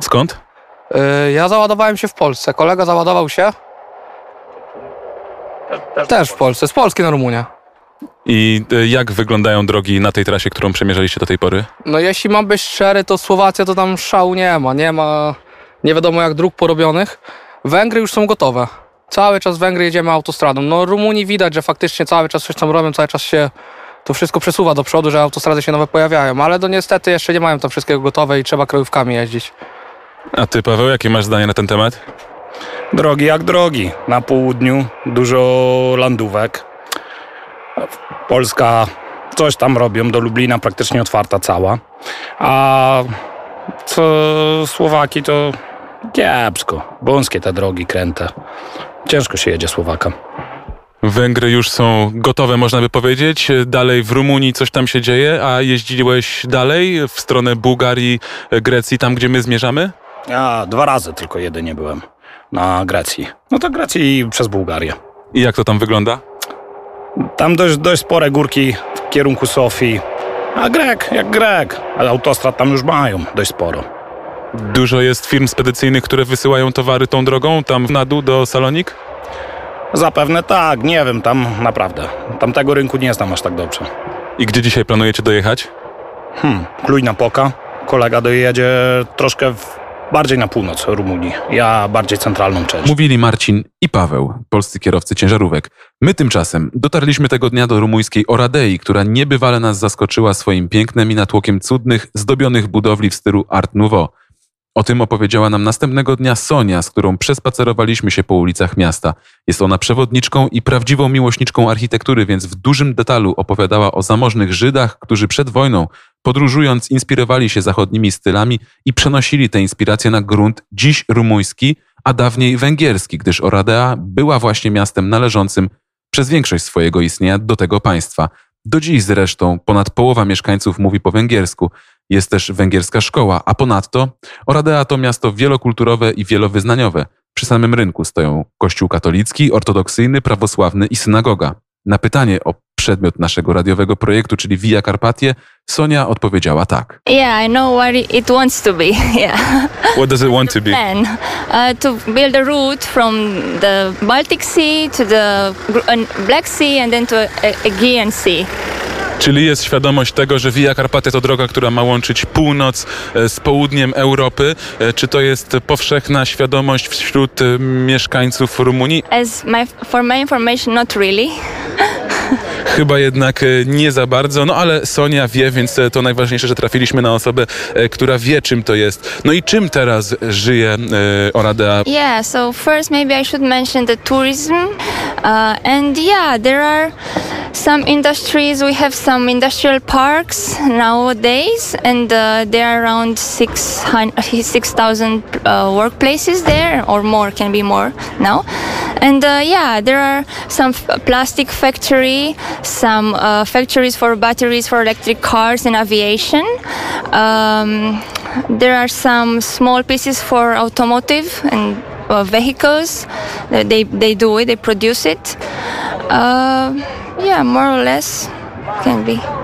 Skąd? Yy, ja załadowałem się w Polsce. Kolega załadował się też w Polsce. Z Polski na Rumunię. I y, jak wyglądają drogi na tej trasie, którą przemierzaliście do tej pory? No jeśli mam być szczery, to Słowacja to tam szału nie ma. Nie ma nie wiadomo jak dróg porobionych. Węgry już są gotowe. Cały czas Węgry jedziemy autostradą. No Rumunii widać, że faktycznie cały czas coś tam robią, cały czas się to wszystko przesuwa do przodu, że autostrady się nowe pojawiają, ale to niestety jeszcze nie mają tam wszystkiego gotowe i trzeba krajówkami jeździć. A ty, Paweł, jakie masz zdanie na ten temat? Drogi jak drogi. Na południu dużo landówek. Polska coś tam robią, do Lublina praktycznie otwarta cała. A co Słowaki to kiepsko. Wąskie te drogi kręte. Ciężko się jedzie Słowaka. Węgry już są gotowe, można by powiedzieć. Dalej w Rumunii coś tam się dzieje, a jeździłeś dalej w stronę Bułgarii, Grecji, tam gdzie my zmierzamy? Ja dwa razy tylko jedynie byłem na Grecji. No to Grecji i przez Bułgarię. I jak to tam wygląda? Tam dość, dość spore górki w kierunku Sofii. A Grek, jak Grek. Ale autostrad tam już mają dość sporo. Dużo jest firm spedycyjnych, które wysyłają towary tą drogą, tam na dół do Salonik? Zapewne tak, nie wiem, tam naprawdę. Tamtego rynku nie znam aż tak dobrze. I gdzie dzisiaj planujecie dojechać? Hmm, Klujna Poka. Kolega dojedzie troszkę w, bardziej na północ Rumunii. Ja bardziej centralną część. Mówili Marcin i Paweł, polscy kierowcy ciężarówek. My tymczasem dotarliśmy tego dnia do rumuńskiej Oradei, która niebywale nas zaskoczyła swoim pięknem i natłokiem cudnych, zdobionych budowli w stylu Art Nouveau. O tym opowiedziała nam następnego dnia Sonia, z którą przespacerowaliśmy się po ulicach miasta. Jest ona przewodniczką i prawdziwą miłośniczką architektury, więc w dużym detalu opowiadała o zamożnych Żydach, którzy przed wojną, podróżując, inspirowali się zachodnimi stylami i przenosili te inspiracje na grunt dziś rumuński, a dawniej węgierski, gdyż Oradea była właśnie miastem należącym przez większość swojego istnienia do tego państwa. Do dziś zresztą ponad połowa mieszkańców mówi po węgiersku. Jest też węgierska szkoła, a ponadto Oradea to miasto wielokulturowe i wielowyznaniowe. Przy samym rynku stoją kościół katolicki, ortodoksyjny, prawosławny i synagoga. Na pytanie o przedmiot naszego radiowego projektu, czyli Via Carpatie, Sonia odpowiedziała tak. Yeah, I know what it- wants to be. Yeah. What does it want to be? Plan uh, to build a route from the Baltic Sea to the uh, Black Sea and then to uh, Aegean Sea. Czyli jest świadomość tego, że Via Carpatia to droga, która ma łączyć północ e, z południem Europy. E, Czy to jest powszechna świadomość wśród e, mieszkańców Rumunii? As my for my information, not really. Chyba jednak e, nie za bardzo, no ale Sonia wie, więc e, to najważniejsze, że trafiliśmy na osobę, e, która wie, czym to jest. No i czym teraz żyje Oradea? Yeah, so first maybe I should mention the tourism. Uh, and yeah, there are some industries. We have some industrial parks nowadays, and uh, there are around 600 6,000 uh, workplaces there, or more, can be more now. And uh, yeah, there are some plastic factory, some uh, factories for batteries for electric cars and aviation. Um, there are some small pieces for automotive and uh, vehicles. They they do it. They produce it. Uh, yeah, more or less can be.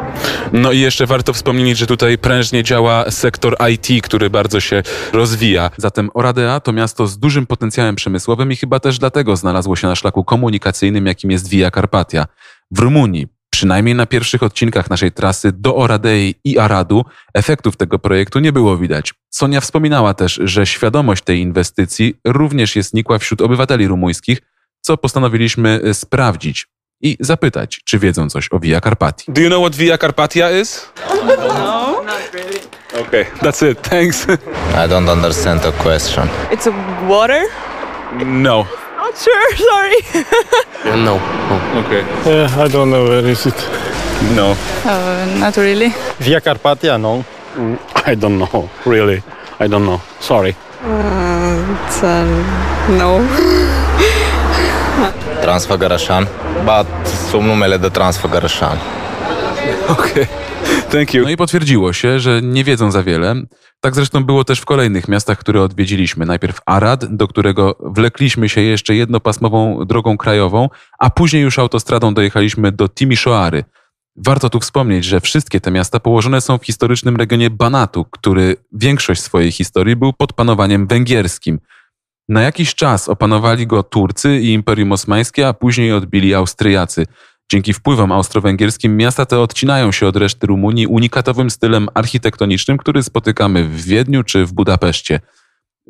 No i jeszcze warto wspomnieć, że tutaj prężnie działa sektor IT, który bardzo się rozwija. Zatem Oradea to miasto z dużym potencjałem przemysłowym i chyba też dlatego znalazło się na szlaku komunikacyjnym, jakim jest Via Carpatia. W Rumunii, przynajmniej na pierwszych odcinkach naszej trasy do Oradei i Aradu, efektów tego projektu nie było widać. Sonia wspominała też, że świadomość tej inwestycji również jest nikła wśród obywateli rumuńskich, co postanowiliśmy e, sprawdzić i zapytać, czy wiedzą coś o Via Carpatii. Do you know what Via Carpatia is? No. Okay, that's it. Thanks. I don't understand the question. It's a water? No. Not sure, sorry. No. Okay. Yeah, I don't know where is it. No. Uh, not really. Via Carpatia, no. I don't know, really. I don't know. Sorry. Uh, it's, uh, no. Transfăgărășan, but sub numele de Transfăgărășan. Okej. Thank you. No i potwierdziło się, że nie wiedzą za wiele. Tak zresztą było też w kolejnych miastach, które odwiedziliśmy. Najpierw Arad, do którego wlekliśmy się jeszcze jednopasmową drogą krajową, a później już autostradą dojechaliśmy do Timisoary. Warto tu wspomnieć, że wszystkie te miasta położone są w historycznym regionie Banatu, który większość swojej historii był pod panowaniem węgierskim. Na jakiś czas opanowali go Turcy i Imperium Osmańskie, a później odbili Austriacy. Dzięki wpływom austro-węgierskim miasta te odcinają się od reszty Rumunii unikatowym stylem architektonicznym, który spotykamy w Wiedniu czy w Budapeszcie.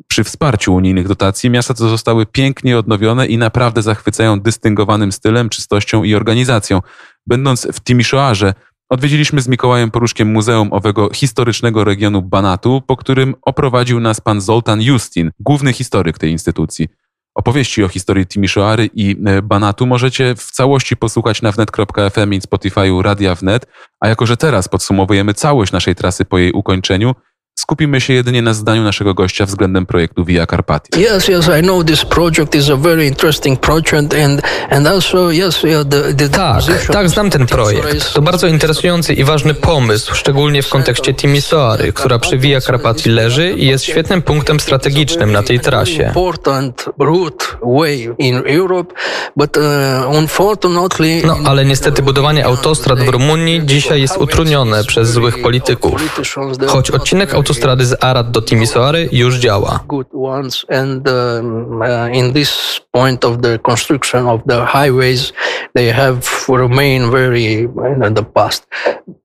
Przy wsparciu unijnych dotacji miasta te zostały pięknie odnowione i naprawdę zachwycają dystyngowanym stylem, czystością i organizacją. Będąc w Timisoarze, odwiedziliśmy z Mikołajem Poruszkiem Muzeum owego historycznego regionu Banatu, po którym oprowadził nas pan Zoltan Justin, główny historyk tej instytucji. Opowieści o historii Timisoary i e, Banatu możecie w całości posłuchać na wnet.fm i Spotify'u Radia Wnet, a jako że teraz podsumowujemy całość naszej trasy po jej ukończeniu, skupimy się jedynie na zdaniu naszego gościa względem projektu Via Carpatia. Yes, yes, I know this project is a very interesting project and and also yes, the, the Tak, tak, znam ten projekt. To bardzo interesujący i ważny pomysł, szczególnie w kontekście Timisoary, która przy Via Carpatii leży i jest świetnym punktem strategicznym na tej trasie. important route way in Europe, but uh, unfortunately No, ale niestety budowanie autostrad w Rumunii dzisiaj jest utrudnione przez złych polityków. Choć odcinek autostrady z Arad do Timisoary już działa. good ones and in this point of the construction of the highways they have remained very in the past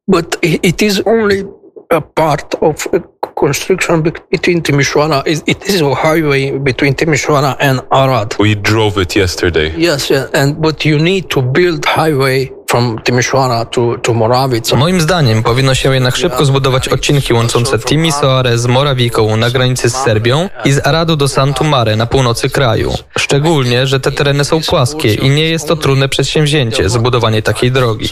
but it is only a part of a construction be- between Timisoara it it is a highway between Timisoara and Arad We drove it yesterday. yes yeah, and but you need to build highway Moravice Moim zdaniem powinno się jednak szybko zbudować odcinki łączące Timisoarę z Morawiką na granicy z Serbią i z Aradu do Santu Mare na północy kraju. Szczególnie, że te tereny są płaskie i nie jest to trudne przedsięwzięcie zbudowanie takiej drogi.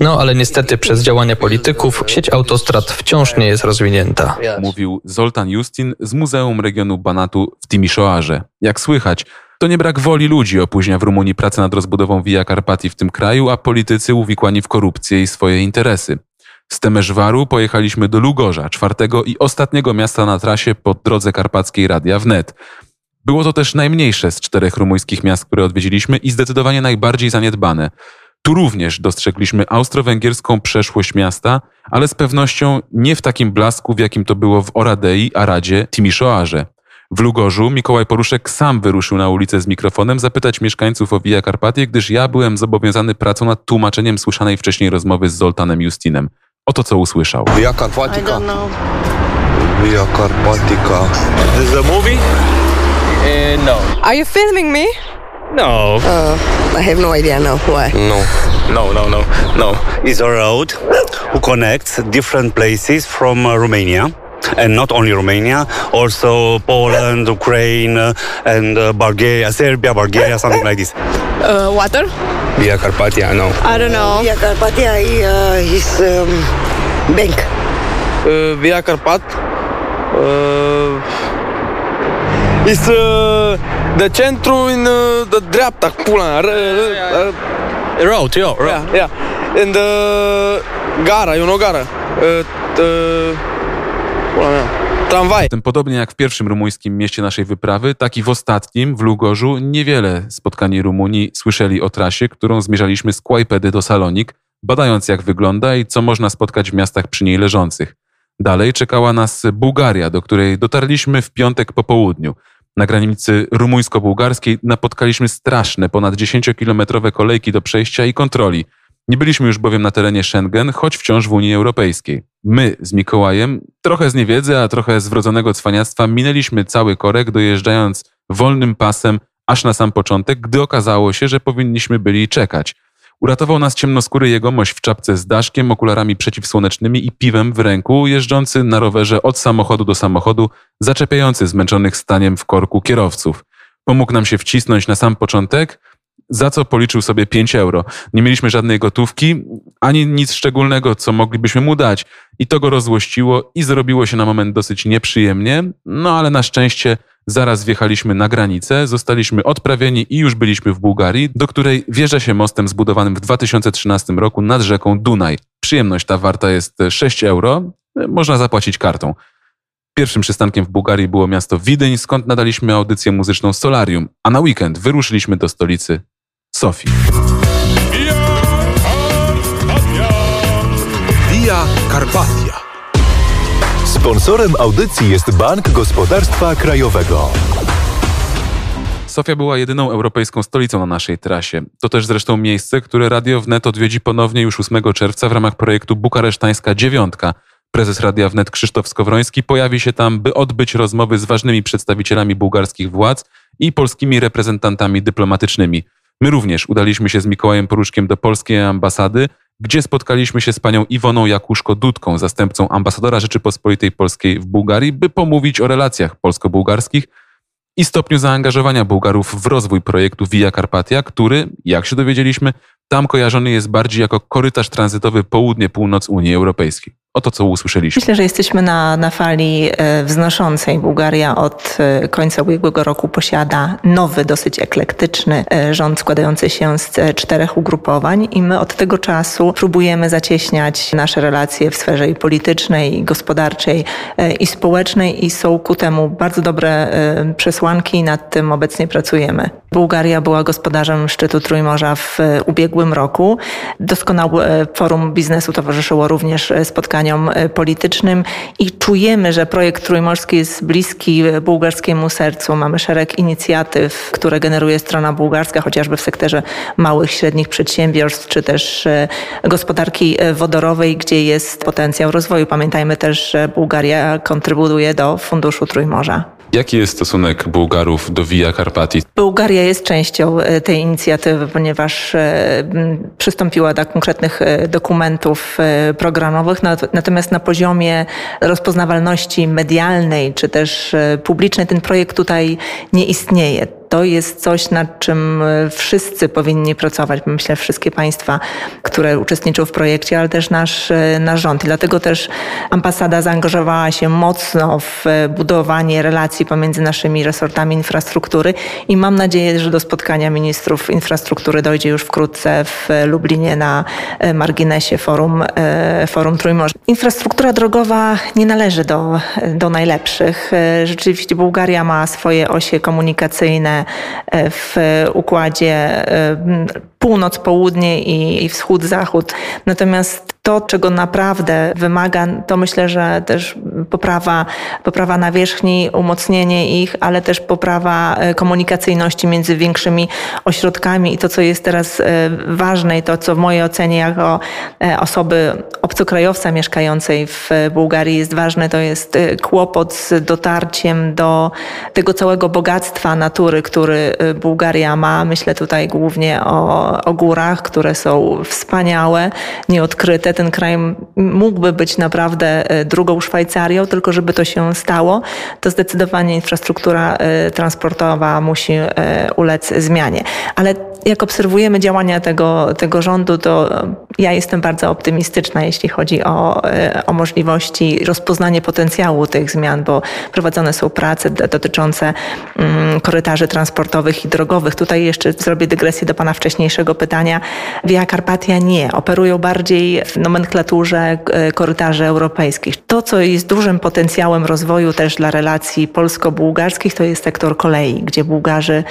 No ale niestety przez działania polityków sieć autostrad wciąż nie jest rozwinięta. Mówił Zoltan Justin z Muzeum Regionu Banatu w Timisoarze. Jak słychać, to nie brak woli ludzi opóźnia w Rumunii pracę nad rozbudową Via Carpatii w tym kraju, a politycy uwikłani w korupcję i swoje interesy. Z Temeszwaru pojechaliśmy do Lugorza, czwartego i ostatniego miasta na trasie po drodze karpackiej Radia Wnet. Było to też najmniejsze z czterech rumuńskich miast, które odwiedziliśmy i zdecydowanie najbardziej zaniedbane. Tu również dostrzegliśmy austro-węgierską przeszłość miasta, ale z pewnością nie w takim blasku, w jakim to było w Oradei, Aradzie, Timisoarze. W Lugorzu Mikołaj Poruszek sam wyruszył na ulicę z mikrofonem zapytać mieszkańców o Via Carpatie, gdyż ja byłem zobowiązany pracą nad tłumaczeniem słyszanej wcześniej rozmowy z Zoltanem Justinem. Oto co usłyszał. Via Carpatica. Via Carpatica. This is a movie? Uh, no. Are you filming me? No. Uh, I have no idea now. Why? No. No, no, no, no. It's a road who connects different places from uh, Romania. And not only Romania, also Poland, Ukraine, uh, and uh, Bulgaria, Serbia, Bulgaria, something like this. Uh, water? Via Carpatia, no. I don't know. Via Carpatia uh, is um, bank. Uh, Via Carpat? Uh, It's uh, the centru in uh, the dreapta, pula. R- r- r- road, yeah, road. yeah, yeah. And uh, gara, you know gara. Uh, t- pula mea. Tramwaj. Zatem podobnie jak w pierwszym rumuńskim mieście naszej wyprawy, tak i w ostatnim, w Lugorzu, niewiele spotkani Rumunii słyszeli o trasie, którą zmierzaliśmy z Kłajpedy do Salonik, badając jak wygląda i co można spotkać w miastach przy niej leżących. Dalej czekała nas Bułgaria, do której dotarliśmy w piątek po południu. Na granicy rumuńsko-bułgarskiej napotkaliśmy straszne, ponad 10-kilometrowe kolejki do przejścia i kontroli. Nie byliśmy już bowiem na terenie Schengen, choć wciąż w Unii Europejskiej. My z Mikołajem, trochę z niewiedzy, a trochę z wrodzonego cwaniactwa, minęliśmy cały korek, dojeżdżając wolnym pasem aż na sam początek, gdy okazało się, że powinniśmy byli czekać. Uratował nas ciemnoskóry jegomość w czapce z daszkiem, okularami przeciwsłonecznymi i piwem w ręku, jeżdżący na rowerze od samochodu do samochodu, zaczepiający zmęczonych staniem w korku kierowców. Pomógł nam się wcisnąć na sam początek za co policzył sobie 5 euro. Nie mieliśmy żadnej gotówki, ani nic szczególnego, co moglibyśmy mu dać. I to go rozłościło i zrobiło się na moment dosyć nieprzyjemnie, no ale na szczęście zaraz wjechaliśmy na granicę, zostaliśmy odprawieni i już byliśmy w Bułgarii, do której wjeżdża się mostem zbudowanym w 2013 roku nad rzeką Dunaj. Przyjemność ta warta jest 6 euro, można zapłacić kartą. Pierwszym przystankiem w Bułgarii było miasto Widyń, skąd nadaliśmy audycję muzyczną Solarium, a na weekend wyruszyliśmy do stolicy Sofii. Via Carpatia. Sponsorem audycji jest Bank Gospodarstwa Krajowego. Sofia była jedyną europejską stolicą na naszej trasie. To też zresztą miejsce, które Radio Wnet odwiedzi ponownie już 8 czerwca w ramach projektu Bukaresztańska Dziewiątka. Prezes Radia Wnet Krzysztof Skowroński pojawi się tam, by odbyć rozmowy z ważnymi przedstawicielami bułgarskich władz i polskimi reprezentantami dyplomatycznymi. My również udaliśmy się z Mikołajem Poruczkiem do polskiej ambasady, gdzie spotkaliśmy się z panią Iwoną Jakuszko-Dudką, zastępcą ambasadora Rzeczypospolitej Polskiej w Bułgarii, by pomówić o relacjach polsko-bułgarskich i stopniu zaangażowania Bułgarów w rozwój projektu Via Carpatia, który, jak się dowiedzieliśmy, tam kojarzony jest bardziej jako korytarz tranzytowy południe-północ Unii Europejskiej. Oto co usłyszeliśmy. Myślę, że jesteśmy na, na fali e, wznoszącej. Bułgaria od e, końca ubiegłego roku posiada nowy, dosyć eklektyczny e, rząd składający się z czterech ugrupowań i my od tego czasu próbujemy zacieśniać nasze relacje w sferze i politycznej, i gospodarczej, i społecznej i są ku temu bardzo dobre przesłanki i nad tym obecnie pracujemy. Bułgaria była gospodarzem szczytu Trójmorza w ubiegłym roku. Doskonałe forum biznesu towarzyszyło również spotkanie E, politycznym i czujemy, że projekt trójmorski jest bliski bułgarskiemu sercu. Mamy szereg inicjatyw, które generuje strona bułgarska, chociażby w sektorze małych, średnich przedsiębiorstw, czy też e, gospodarki e, wodorowej, gdzie jest potencjał rozwoju. Pamiętajmy też, że Bułgaria kontrybuje do Funduszu Trójmorza. Jaki jest stosunek Bułgarów do Via Carpatii? Bułgaria jest częścią e, tej inicjatywy, ponieważ e, przystąpiła do konkretnych e, dokumentów programowych, natomiast na poziomie rozpoznawalności medialnej czy też publicznej ten projekt tutaj nie istnieje to jest coś, nad czym e, wszyscy powinni pracować. Myślę, wszystkie państwa, które uczestniczą w projekcie, ale też nasz, e, nasz rząd. I dlatego też ambasada zaangażowała się mocno w e, budowanie relacji pomiędzy naszymi resortami infrastruktury i mam nadzieję, że do spotkania ministrów infrastruktury dojdzie już wkrótce w Lublinie na marginesie forum, forum Trójmorza. Infrastruktura drogowa nie należy do, do najlepszych. Rzeczywiście Bułgaria ma swoje osie komunikacyjne, w układzie e, północ-południe i wschód-zachód. Natomiast to, czego naprawdę wymaga, to myślę, że też poprawa, poprawa nawierzchni, umocnienie ich, ale też poprawa e, komunikacyjności między większymi ośrodkami i to, co jest teraz ważne i to, co w mojej ocenie jako osoby obcokrajowca mieszkającej w Bułgarii jest ważne, to jest kłopot z dotarciem do tego całego bogactwa natury, który Bułgaria ma. Myślę tutaj głównie o, o górach, które są wspaniałe, nieodkryte. Ten kraj mógłby być naprawdę y, drugą Szwajcarią, tylko żeby to się stało, to zdecydowanie infrastruktura y, transportowa musi ulec zmianie. Ale jak obserwujemy działania tego, tego rządu, to ja jestem bardzo optymistyczna, jeśli chodzi o, o możliwości rozpoznanie potencjału tych zmian, bo prowadzone są prace dotyczące mm, korytarzy transportowych i drogowych. Tutaj jeszcze zrobię dygresję do Pana wcześniejszego pytania. Via Carpatia nie. Operują bardziej w nomenklaturze e, korytarzy europejskich. To, co jest dużym potencjałem rozwoju też dla relacji polsko-bułgarskich, to jest sektor kolei, gdzie Bułgarzy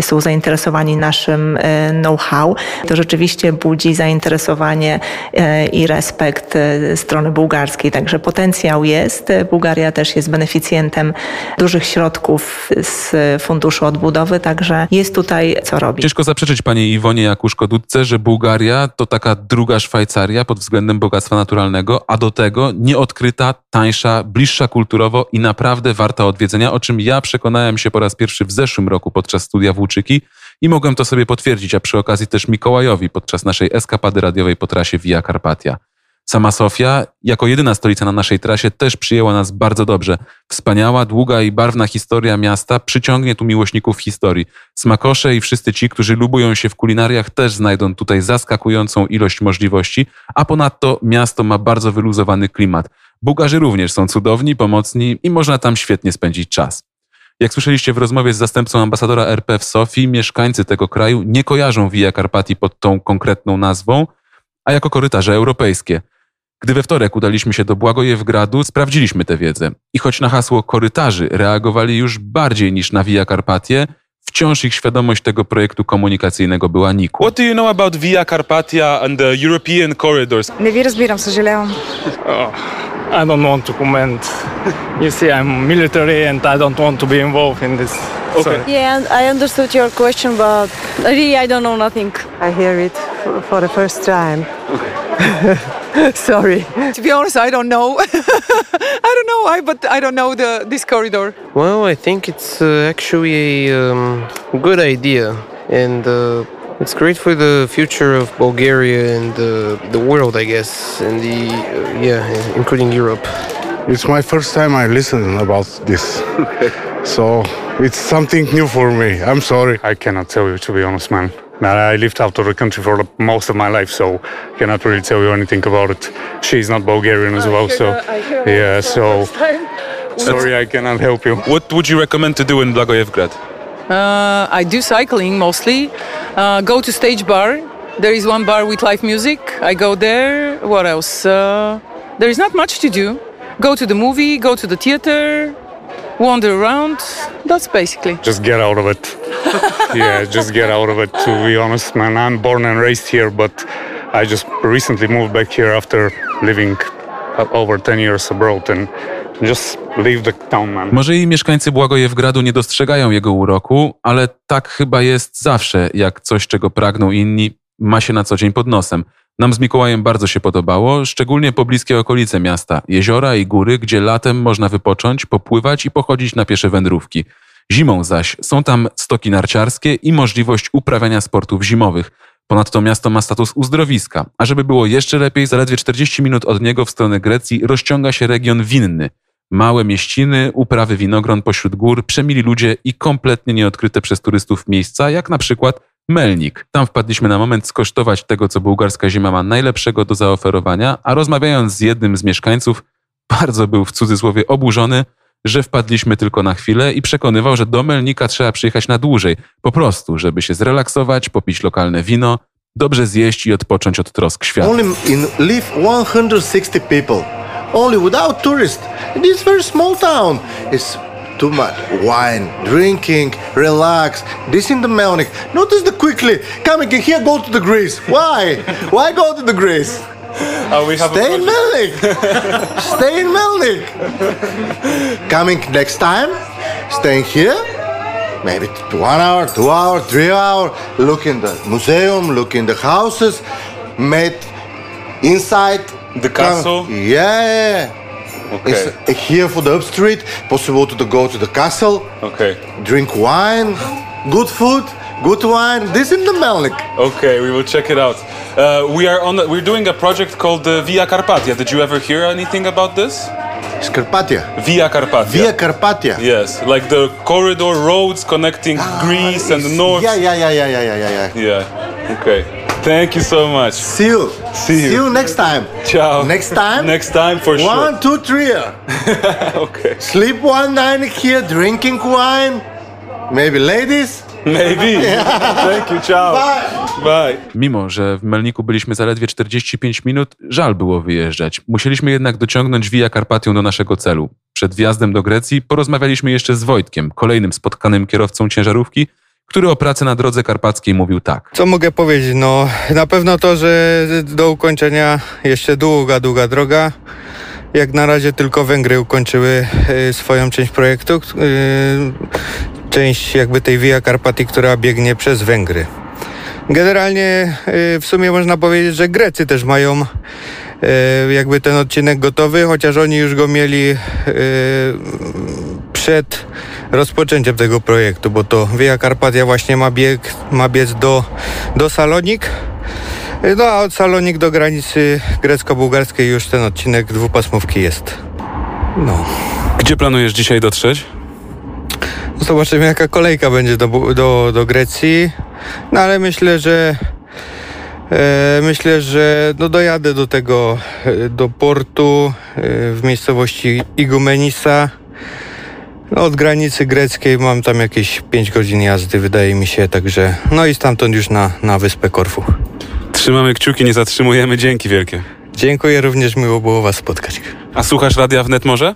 są zainteresowani naszym e, know-how. To rzeczywiście budzi zainteresowanie e, i respekt strony bułgarskiej. Także potencjał jest. Bułgaria też jest beneficjentem dużych środków z Funduszu Odbudowy, także jest tutaj co robić. Ciężko zaprzeczyć pani Iwonie Jakuszko-Dudce, że Bułgaria to taka druga Szwajcaria pod względem bogactwa naturalnego, a do tego nieodkryta, tańsza, bliższa kulturowo i naprawdę warta odwiedzenia, o czym ja przekonałem się po raz pierwszy w zeszłym roku podczas studia Włóczyki i mogłem to sobie potwierdzić, a przy okazji też Mikołajowi podczas naszej eskapady radiowej po trasie Via Carpatia. Sama Sofia, jako jedyna stolica na naszej trasie, też przyjęła nas bardzo dobrze. Wspaniała, długa i barwna historia miasta przyciągnie tu miłośników historii. Smakosze i wszyscy ci, którzy lubują się w kulinariach, też znajdą tutaj zaskakującą ilość możliwości, a ponadto miasto ma bardzo wyluzowany klimat. Bułgarzy również są cudowni, pomocni i można tam świetnie spędzić czas. Jak słyszeliście w rozmowie z zastępcą ambasadora RP w Sofii, mieszkańcy tego kraju nie kojarzą Via Carpati pod tą konkretną nazwą, a jako korytarze europejskie. Gdy we wtorek udaliśmy się do Błagojewgradu, sprawdziliśmy tę wiedzę. I choć na hasło korytarzy reagowali już bardziej niż na Via Carpatie, wciąż ich świadomość tego projektu komunikacyjnego była nikła. What do you know about Via Carpatia and the European corridors? Не ви разбирам, съжалявам. Oh, I don't want to comment. You see, I'm military and I don't want to be involved in this. Sorry. Yeah, and I understood your question, but really I don't know nothing. I hear it f- for the first time. Sorry. To be honest, I don't know. I don't know why, but I don't know the this corridor. Well, I think it's uh, actually a um, good idea, and uh, it's great for the future of Bulgaria and uh, the world, I guess, and the uh, yeah, including Europe. It's my first time I listen about this. So it's something new for me. I'm sorry. I cannot tell you, to be honest, man. I lived out of the country for the, most of my life, so cannot really tell you anything about it. She's not Bulgarian as well, so yeah. So sorry, I cannot help you. What would you recommend to do in Blagoevgrad? Uh, I do cycling mostly. Uh, go to Stage Bar. There is one bar with live music. I go there. What else? Uh, there is not much to do. Go to the movie. Go to the theater. Wander around. That's basically. Just get out of it. Yeah, just get out of it. To be honest, man, I'm born and raised here, but I just recently moved back here after living over 10 years abroad and just leave the town, man. Może i mieszkańcy Błagojewgradu nie dostrzegają jego uroku, ale tak chyba jest zawsze, jak coś, czego pragną inni, ma się na co dzień pod nosem. Nam z Mikołajem bardzo się podobało, szczególnie pobliskie okolice miasta, jeziora i góry, gdzie latem można wypocząć, popływać i pochodzić na piesze wędrówki. Zimą zaś są tam stoki narciarskie i możliwość uprawiania sportów zimowych. Ponadto miasto ma status uzdrowiska, a żeby było jeszcze lepiej, zaledwie 40 minut od niego w stronę Grecji rozciąga się region winny. Małe mieściny, uprawy winogron pośród gór, przemili ludzie i kompletnie nieodkryte przez turystów miejsca, jak na przykład Melnik. Tam wpadliśmy na moment skosztować tego, co bułgarska zima ma najlepszego do zaoferowania, a rozmawiając z jednym z mieszkańców, bardzo był w cudzysłowie oburzony, że wpadliśmy tylko na chwilę i przekonywał, że do Melnika trzeba przyjechać na dłużej, po prostu, żeby się zrelaksować, popić lokalne wino, dobrze zjeść i odpocząć od trosk świata. Only in live 160 people. Only without tourists. It is very small town. It's too much wine, drinking, relax. This in the Melnik. Notice the quickly coming in here, go to the Greece. Why? Why go to the Greece? Uh, we have Stay in Melnik. Stay in Melnik. Coming next time, staying here. Maybe one hour, two hour, three hour. Look in the museum, look in the houses. meet inside the castle. Yeah. Okay. It's here for the up street. Possible to go to the castle. Okay. Drink wine, good food, good wine. This in the Melnik. Okay, we will check it out. Uh, we are on. We're doing a project called uh, Via Carpatia. Did you ever hear anything about this? Carpatia. Via Carpatia. Via Carpatia. Yes, like the corridor roads connecting Greece and the north. Yeah, yeah, yeah, yeah, yeah, yeah, yeah. Yeah. Okay. Thank you so much. See you. See you. See you next time. Ciao. Next time. Next time for sure. One, two, three. okay. Sleep one night here, drinking wine. Maybe ladies. Maybe. Thank you. Ciao. Bye. Bye. Mimo, że w Melniku byliśmy zaledwie 45 minut, żal było wyjeżdżać. Musieliśmy jednak dociągnąć Via Carpatią do naszego celu. Przed wjazdem do Grecji porozmawialiśmy jeszcze z Wojtkiem, kolejnym spotkanym kierowcą ciężarówki, który o pracy na drodze karpackiej mówił tak. Co mogę powiedzieć? No, na pewno to, że do ukończenia jeszcze długa, długa droga. Jak na razie tylko Węgry ukończyły y, swoją część projektu, y, część jakby tej Via Carpatii, która biegnie przez Węgry. Generalnie y, w sumie można powiedzieć, że Grecy też mają jakby ten odcinek gotowy, chociaż oni już go mieli przed rozpoczęciem tego projektu, bo to Via Carpatia właśnie ma bieg, ma biec do, do Salonik, No a od Salonik do granicy grecko-bułgarskiej już ten odcinek dwupasmówki jest. No. Gdzie planujesz dzisiaj dotrzeć? Zobaczymy jaka kolejka będzie do, do, do Grecji. No ale myślę, że e, myślę, że no dojadę do tego, e, do portu e, w miejscowości Igumenisa. No, od granicy greckiej mam tam jakieś 5 godzin jazdy, wydaje mi się, także no i stamtąd już na, na wyspę Korfu. Trzymamy kciuki, nie zatrzymujemy. Dzięki wielkie. Dziękuję, również miło było Was spotkać. A słuchasz Radia Wnet może?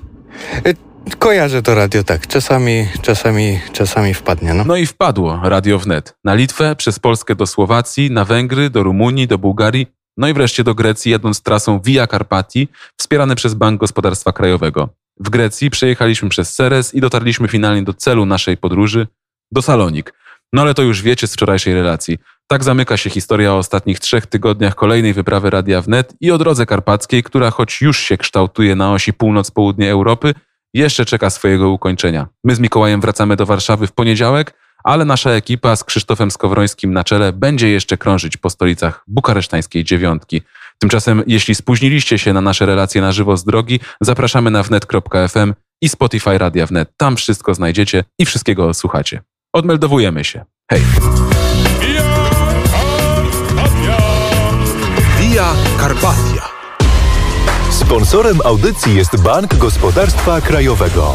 Kojarzę to radio, tak. Czasami, czasami, czasami wpadnie, no. No i wpadło Radio Wnet. Na Litwę, przez Polskę do Słowacji, na Węgry, do Rumunii, do Bułgarii, no i wreszcie do Grecji, jadąc trasą Via Carpati, wspierany przez Bank Gospodarstwa Krajowego. W Grecji przejechaliśmy przez Ceres i dotarliśmy finalnie do celu naszej podróży, do Salonik. No ale to już wiecie z wczorajszej relacji. Tak zamyka się historia o ostatnich trzech tygodniach kolejnej wyprawy Radia Wnet i o drodze karpackiej, która choć już się kształtuje na osi północ-południe Europy, jeszcze czeka swojego ukończenia. My z Mikołajem wracamy do Warszawy w poniedziałek, ale nasza ekipa z Krzysztofem Skowrońskim na czele będzie jeszcze krążyć po stolicach bukaresztańskiej dziewiątki. Tymczasem, jeśli spóźniliście się na nasze relacje na żywo z drogi, zapraszamy na wnet.fm i Spotify Radia Wnet. Tam wszystko znajdziecie i wszystkiego słuchacie. Odmeldowujemy się. Hej! Via Carpatia. Sponsorem audycji jest Bank Gospodarstwa Krajowego.